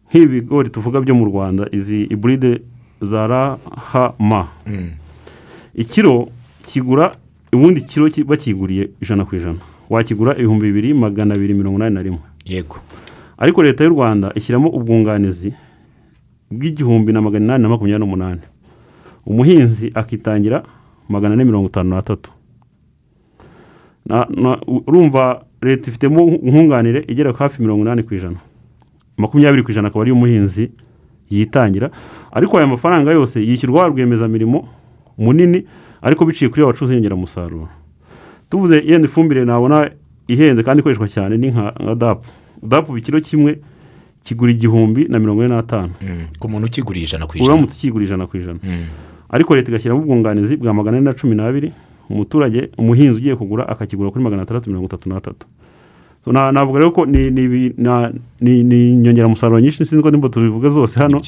nk'ibigori tuvuga byo mu rwanda izi iburide za rahama ikiro kigura ubundi kiro ki- bakiguriye ijana ku ijana. Wakigura ibihumbi bibiri magana abiri mirongo inani na rimwe. Yego. Ariko leta y'u rwanda ishyiramo ubwunganizi bw'igihumbi na magana inani na makumyabiri n'umunani. Umuhinzi akitangira magana ane mirongo itanu n'atatu. Na- na- urumva leta ifitemo nkunganire igera hafi mirongo inani ku ijana. Makumyabiri ku ijana akaba ariyo umuhinzi yitangira ariko aya mafaranga yose yishyurwa wa rwiyemezamirimo munini ariko biciye kuri abacuruzi inyongeramusaruro tuvuze yenda ifumbire nabona ihenze kandi ikoreshwa cyane ni nka dapu dapu ikiro kimwe kigura igihumbi na mirongo ine n'atanu. Mm. ku muntu ukiguriye ijana ku ijana. Uramutse ukigura ijana ku ijana. Mm. ariko leta igashyiramo ubwunganizi bwa magana ane na cumi n'abiri umuturage umuhinzi ugiye kugura akakigura kuri magana atandatu mirongo itatu n'atatu. Navuga rero ko ni inyongeramusaruro nyinshi sinzi ko nimba tubivuga zose hano.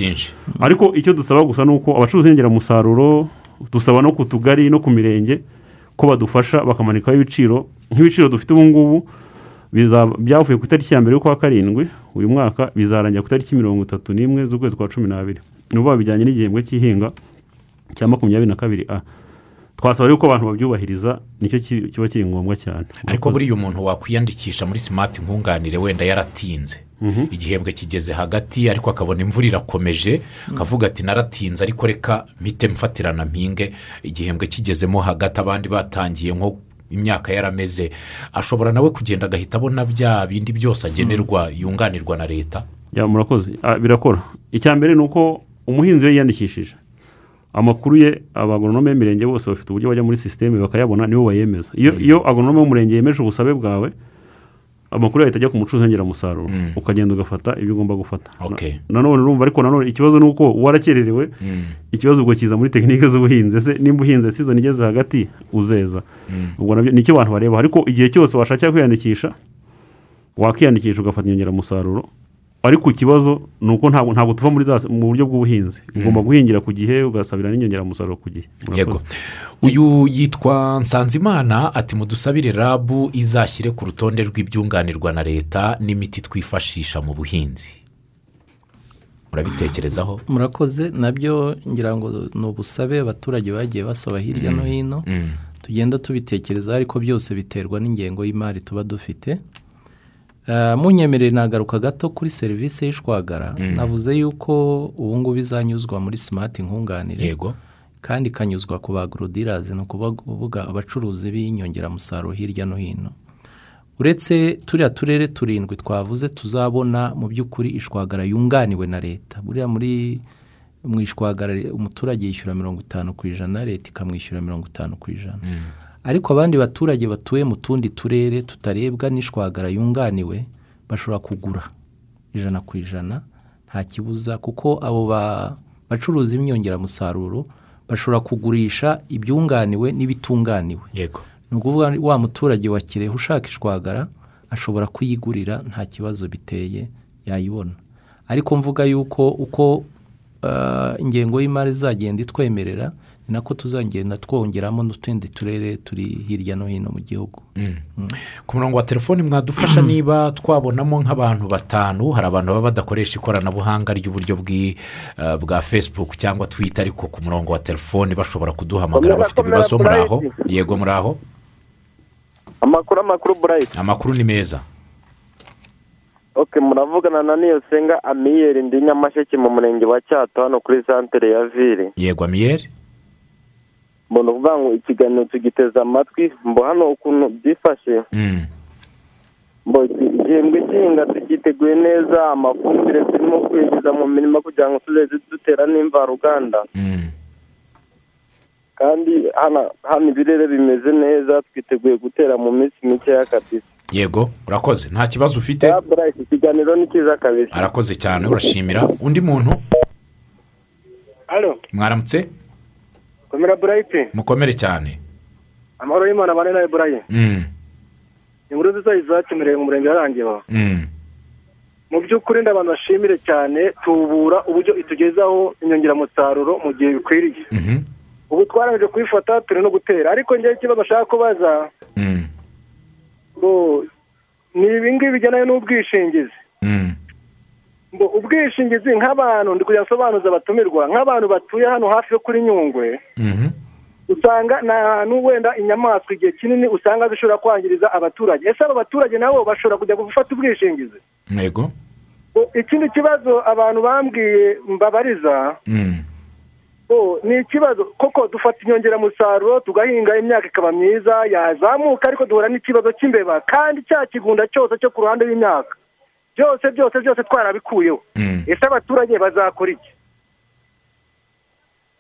Ariko icyo dusaba gusa ni uko abacuruzi b'inyongeramusaruro dusaba no ku tugari no ku mirenge ko badufasha bakamanikaho ibiciro nk'ibiciro dufite ubu ngubu byavuye ku itariki ya mbere y'ukwa karindwi uyu mwaka bizarangira ku itariki mirongo itatu n'imwe z'ukwezi kwa cumi n'abiri. Ni ukuvuga bijyanye n'igihembwe cy'ihinga cya makumyabiri na kabiri a. Twasaba rero ko abantu babyubahiriza ni cyo ki- kiba kiri ngombwa cyane. Ariko buriya umuntu wakwiyandikisha muri simati nkunganire wenda yaratinze. Igihembwe kigeze hagati ariko akabona imvura irakomeje akavuga ati naratinze ariko reka mpite mfatirana mpinge. Igihembwe kigezemo hagati abandi batangiye nko imyaka yarameze ashobora nawe kugenda agahita abona bya bindi byose agenerwa yunganirwa na leta? Ya murakoze. Ah, birakora. Icya mbere ni uko umuhinzi iyo yiyandikishije. Amakuru ye abagoronome b'imirenge bose bafite uburyo bajya muri sisiteme bakayabona nibo bayemeza. Iyo iyo agoronome w'umurenge yemeje ubusabe bwawe amakuru yahita ajya ku mucuruzi w'inyongeramusaruro ukagenda ugafata ibyo ugomba gufata. Nanone urumva ariko nanone ikibazo ni uko warakererewe ikibazo ubwo kiza muri tekinike z'ubuhinzi. Ese nimba uhinze sizoni igeze hagati uzeza. Ubwo na byo ni cyo abantu bareba. Ariko igihe cyose washakira kwiyandikisha wakiyandikisha ugafata inyongeramusaruro ariko ikibazo ni uko ntabwo ntabwo tuva muri za mu buryo bw'ubuhinzi. Ugomba guhingira ku gihe ugasabira n'inyongeramusaruro ku gihe. Yego. Uyu yitwa nsanzimana ati mudusabire rabu izashyire ku rutonde rw'ibyunganirwa na leta n'imiti twifashisha mu buhinzi. Murabitekerezaho? Murakoze. Nabyo ngira ngo ni ubusabe abaturage bagiye basaba hirya no hino. Tugenda tubitekereza ariko byose biterwa n'ingengo y'imari tuba dufite. Munyemerere nagaruka gato kuri serivisi y'ishwagara. Navuze yuko ubu ngubu izanyuzwa muri simati nkunganire. Yego. Kandi ikanyuzwa ku bagorodirazi ni ukuvuga abacuruzi b'inyongeramusaruro hirya no hino. Uretse turiya turere turindwi twavuze tuzabona mu by'ukuri ishwagara yunganiwe na leta. Buriya muri mu ishwagara umuturage yishyura mirongo itanu ku ijana leta ikamwishyura mirongo itanu ku ijana. Ariko abandi baturage batuye mu tundi turere tutarebwa n'ishwagara yunganiwe bashobora kugura ijana ku ijana nta kibuza kuko abo ba- bacuruzi b'inyongeramusaruro bashobora kugurisha ibyunganiwe n'ibitunganiwe. Yego. Ni ukuvuga wa muturage wa kirehe ushaka ishwagara ashobora kuyigurira nta kibazo biteye yayibona. Ariko mvuga yuko uko ah, ingengo y'imari izagenda itwemerera ni nako tuzagenda twongeramo n'utundi turere turi hirya no hino mu gihugu. Ku murongo wa telefoni mwadufasha niba twabonamo nk'abantu batanu hari abantu baba badakoresha ikoranabuhanga ry'uburyo bwi- eh, bwa facebook cyangwa twita ariko ku murongo wa telefoni bashobora kuduhamagara bafite ibibazo muri aho. Yego muri aho? Amakuru amakuru burayiti amakuru ni meza. Oke muravugana na niyo senga amiyeri ndi nyamasheke mu murenge wa cyato hano kuri santere ya vire yego amiyeri mbona uvuga ngo ikiganiro tugiteze amatwi mbo hano ukuntu byifashe. Mm, mbo igihembwe cy'ihinga tukiteguye neza amafumbire turimo kwinjiza mu mirima kugira ngo tuzajye dutera n'imvaruganda. Mm. kandi hano ibirere bimeze neza twiteguye gutera mu minsi mikeya kabisa. Yego urakoze. Nta kibazo ufite? Ikiganiro ni cyiza kabisa. Arakoze cyane urashimira. Undi muntu? Mwaramutse? Komera burayiti mukomere cyane. Amahoro y'imana abane nawe burayi. Mm, inkuru nziza izakemurewe mu murenge warangiwe mm. mu by'ukuri ndabantu bashimire cyane tubura uburyo itugezaho inyongeramusaruro mu gihe bikwiriye. Mhm. ubu twarangije kubifata turi no gutera. Ariko njyewe ikibazo ashaka kubaza Mm, ni ibingibi bijyanye n'ubwishingizi. Ngo ubwishingizi nk'abantu ndi kujya nsobanuza abatumirwa nk'abantu batuye hano hafi yo kuri nyungwe Mhm. usanga ni ahantu wenda inyamaswa igihe kinini usanga zishobora kwangiriza abaturage. Ese aba baturage nabo bashobora kujya gufata ubwishingizi? Yego. Ikindi kibazo abantu bambwiye mbabariza Mm, ni ikibazo koko dufata inyongeramusaruro tugahinga imyaka ikaba myiza yazamuka ariko duhura n'ikibazo cy'imbeba. Kandi cya kigunda cyose cyo ku ruhande rw'imyaka. Byose byose byose twarabikuyeho mm. ese abaturage bazakora iki?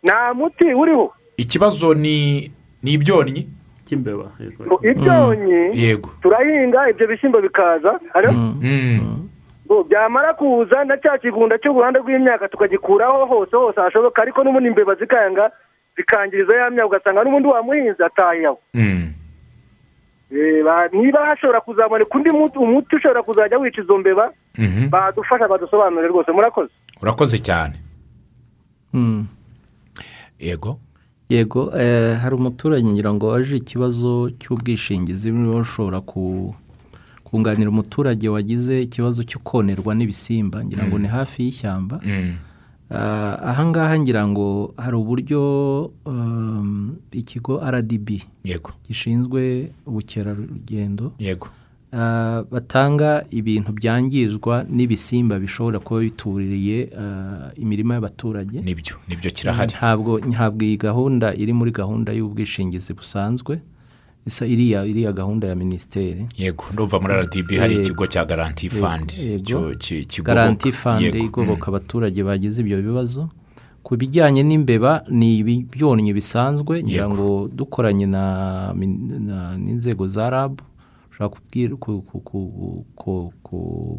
Nta muti uriho. Ikibazo ni ni ibyonnyi? Cy'imbeba ibyonyi yego. turahinga ibyo bishyimbo bikaza Mm, ngo byamara kuza na cya kigunda cyo ku ruhande rw'imyaka tukagikuraho hose hose hashoboka ariko n'ubundi imbeba zikanga zikangiriza ya myaka ugasanga n'ubundi wamuhinzi atahiyeho mm. Reba, niba hashobora kuzaboneka undi muti umuti ushobora kuzajya wica izo mbeba Mhm. badufasha badusobanurire rwose. Murakoze? Urakoze cyane. Mm. yego. Yego eh, hari umuturage ngira ngo waje ikibazo cy'ubwishingizi niba ushobora ku kunganira umuturage wagize ikibazo cyo konerwa n'ibisimba. Ngira ngo ni hafi y'ishyamba. Mm, Ah, ahangaha ngira ngo hari uburyo um, ikigo rdb yego. gishinzwe ubukerarugendo yego. ah, batanga ibintu byangizwa n'ibisimba bishobora kuba bituriye ah, imirima y'abaturage. Nibyo ni byo kirahari. Ntabwo iyi gahunda iri muri gahunda y'ubwishingizi busanzwe. Isa iriya iriya gahunda ya minisiteri yego ndumva muri rdb hari ikigo cya garanti kigoboka. garanti Yego. igoboka abaturage bagize ibyo bibazo ku bijyanye n'imbeba ni ibyonnyi bisanzwe ngira ngo dukoranye n'inzego za rab ushobora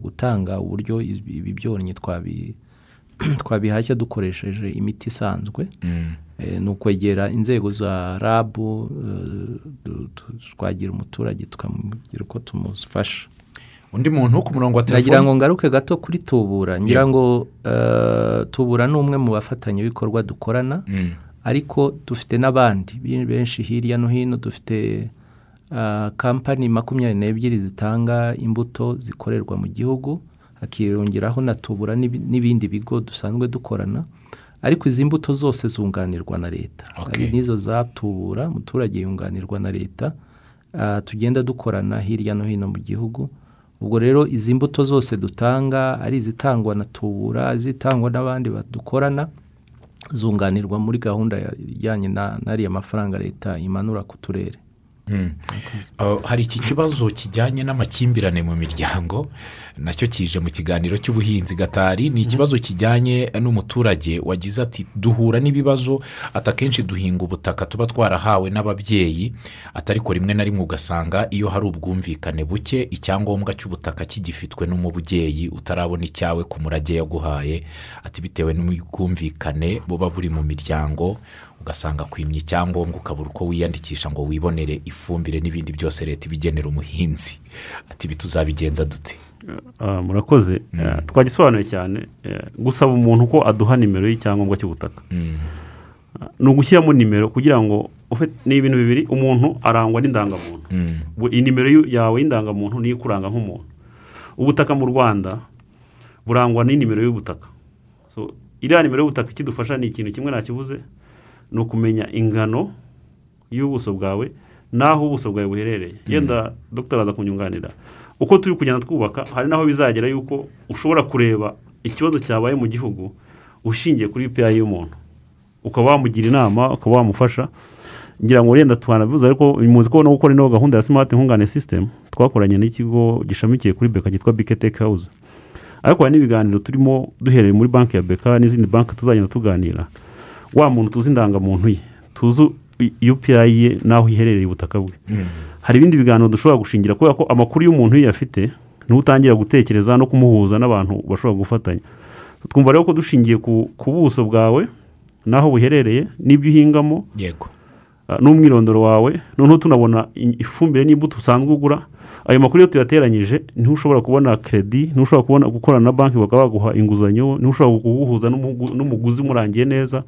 gutanga uburyo ibi byonnyi twabi- <clears throat> twabihashya dukoresheje imiti isanzwe Mm, Eh, ni ukwegera inzego za rabu eh, twagira umuturage tukamubwira uko tumufasha. Undi muntu ku murongo wa telefone ngo ngaruke gato kuri tubura. Ngira ngo eh, tubura ni umwe mu bafatanyabikorwa dukorana Mm, ariko dufite n'abandi be- benshi hirya no hino. Dufite kampani makumyabiri n'ebyiri zitanga imbuto zikorerwa mu gihugu hakiyongeraho na tubura n'ibi- n'ibindi bigo dusanzwe dukorana ariko izi mbuto zose zunganirwa na leta. Hari n'izo za tubura umuturage yunganirwa na leta tugenda dukorana hirya no hino mu gihugu. Ubwo rero izi mbuto zose dutanga ari izitangwa na tubura izitangwa n'abandi badukorana zunganirwa muri gahunda ya- ijyanye na- n'ariya mafaranga leta imanura ku turere. Hari iki kibazo kijyanye n'amakimbirane mu miryango? Nacyo kije mu kiganiro cy'ubuhinzi gatari. Ni ikibazo kijyanye n'umuturage wagize ati duhura n'ibibazo ati akenshi duhinga ubutaka tuba twarahawe n'ababyeyi atariko rimwe na rimwe ugasanga iyo hari ubwumvikane buke icyangombwa cy'ubutaka kigifitwe n'umubyeyi utarabona icyawe ku murage yaguhaye. Ati bitewe n'ubwumvikane buba buri mu miryango ugasanga kwimya icyangombwa ukabura uko wiyandikisha ngo wibonere ifumbire n'ibindi byose leta ibigenera umuhinzi. Ati ibi tuzabigenza dute? Ah, murakoze. Ah, twagisobanuye cyane Eh, gusaba umuntu ko aduha nimero y'icyangombwa cy'ubutaka. Mm, Ah, ni ugushyiramo nimero kugira ngo ni ibintu bibiri umuntu arangwa n'indangamuntu. Mm, nimero yawe y'indangamuntu niyo ikuranga nk'umuntu. Ubutaka mu rwanda burangwa n'inimero y'ubutaka. So iriya nimero y'ubutaka ikidufasha ni ikintu kimwe nakibuze ni ukumenya ingano y'ubuso bwawe n'aho ubuso bwawe buherereye. Yenda dogiteri aza kunyunganira. Uko turi kugenda twubaka hari n'aho bizagera yuko ushobora kureba ikibazo cyabaye mu gihugu ushingiye kuri piyayi y'umuntu. Ukaba wamugira inama ukaba wamufasha. Ngira ngo wenda twanabivuze ariko muzi ko no gukora ino gahunda ya simati nkungane sisitemu twakoranye n'ikigo gishamikiye kuri beka cyitwa bike teke hawuze ariko hari n'ibiganiro turimo duhereye muri banki ya beka n'izindi banki tuzagenda tuganira. Wa muntu tuzi indangamuntu ye. Tuzi UPI ye n'aho iherereye ubutaka bwe. Hari ibindi biganiro dushobora gushingira kubera ko amakuru y'umuntu iyo afite ni ho utangira gutekereza no kumuhuza n'abantu bashobora gufatanya. Twumva rero ko dushingiye ku buso bwawe n'aho buherereye n'ibyo uhingamo yego. n'umwirondoro wawe noneho tunabona ifumbire n'imbuto usanzwe ugura. Ayo makuru iyo tuyateranyije ni ho ushobora kubona kredi ni ho ushobora kubona gukorana na banki bakaba baguha inguzanyo ni ho ushobora kuguhuza n'umugu- n'umuguzi umurangiye neza.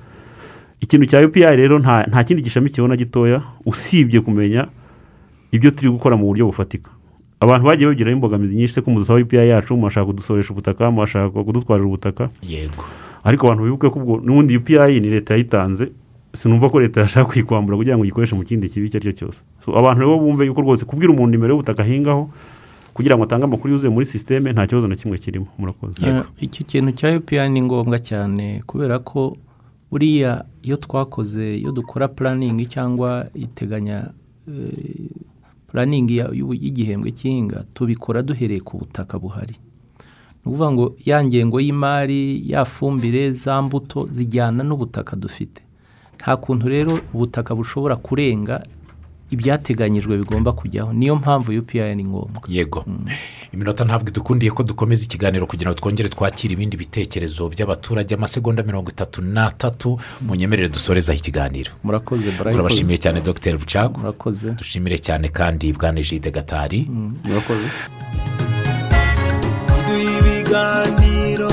Ikintu cya UPI rero nta nta kindi gishamikiyeho na gitoya usibye kumenya ibyo turi gukora mu buryo bufatika. Abantu bagiye bagiraho imbogamizi nyinshi se ko mudusaba UPI yacu murashaka kudusoresha ubutaka murashaka kudutwarira ubutaka. Yego. Ariko abantu bibuke ko n'ubundi UPI ni leta yayitanze sinumva ko leta yashaka kuyikwambura kugira ngo uyikoreshe mu kindi kibi icyo ari cyo cyose. So abantu rero bumve yuko rwose kubwira umuntu nimero y'ubutaka ahingaho kugira ngo atange amakuru yuzuye muri sisiteme nta kibazo na kimwe kirimo. Murakoze. Yego. Iki kintu cya UPI ni ngombwa cyane kubera ko buriya iyo twakoze iyo dukora puraningi cyangwa iteganya eh, puraningi y'igihembwe cy'ihinga tubikora duhereye ku butaka buhari. Ni ukuvuga ngo ya ngengo y'imari ya fumbire za mbuto zijyana n'ubutaka dufite. Nta kuntu rero ubutaka bushobora kurenga ibyateganyijwe bigomba kujyaho. Niyo mpamvu UPI ni ngombwa. Yego. Iminota ntabwo idukundiye ko dukomeza ikiganiro kugira ngo twongere twakire ibindi bitekerezo by'abaturage. Amasegonda mirongo itatu n'atatu munyemerere dusorezaho ikiganiro. Murakoze Brian. turabashimiye cyane dr. Bucagu murakoze. Dushimire cyane kandi bwana jide gatari. Murakoze. Duha ibiganiro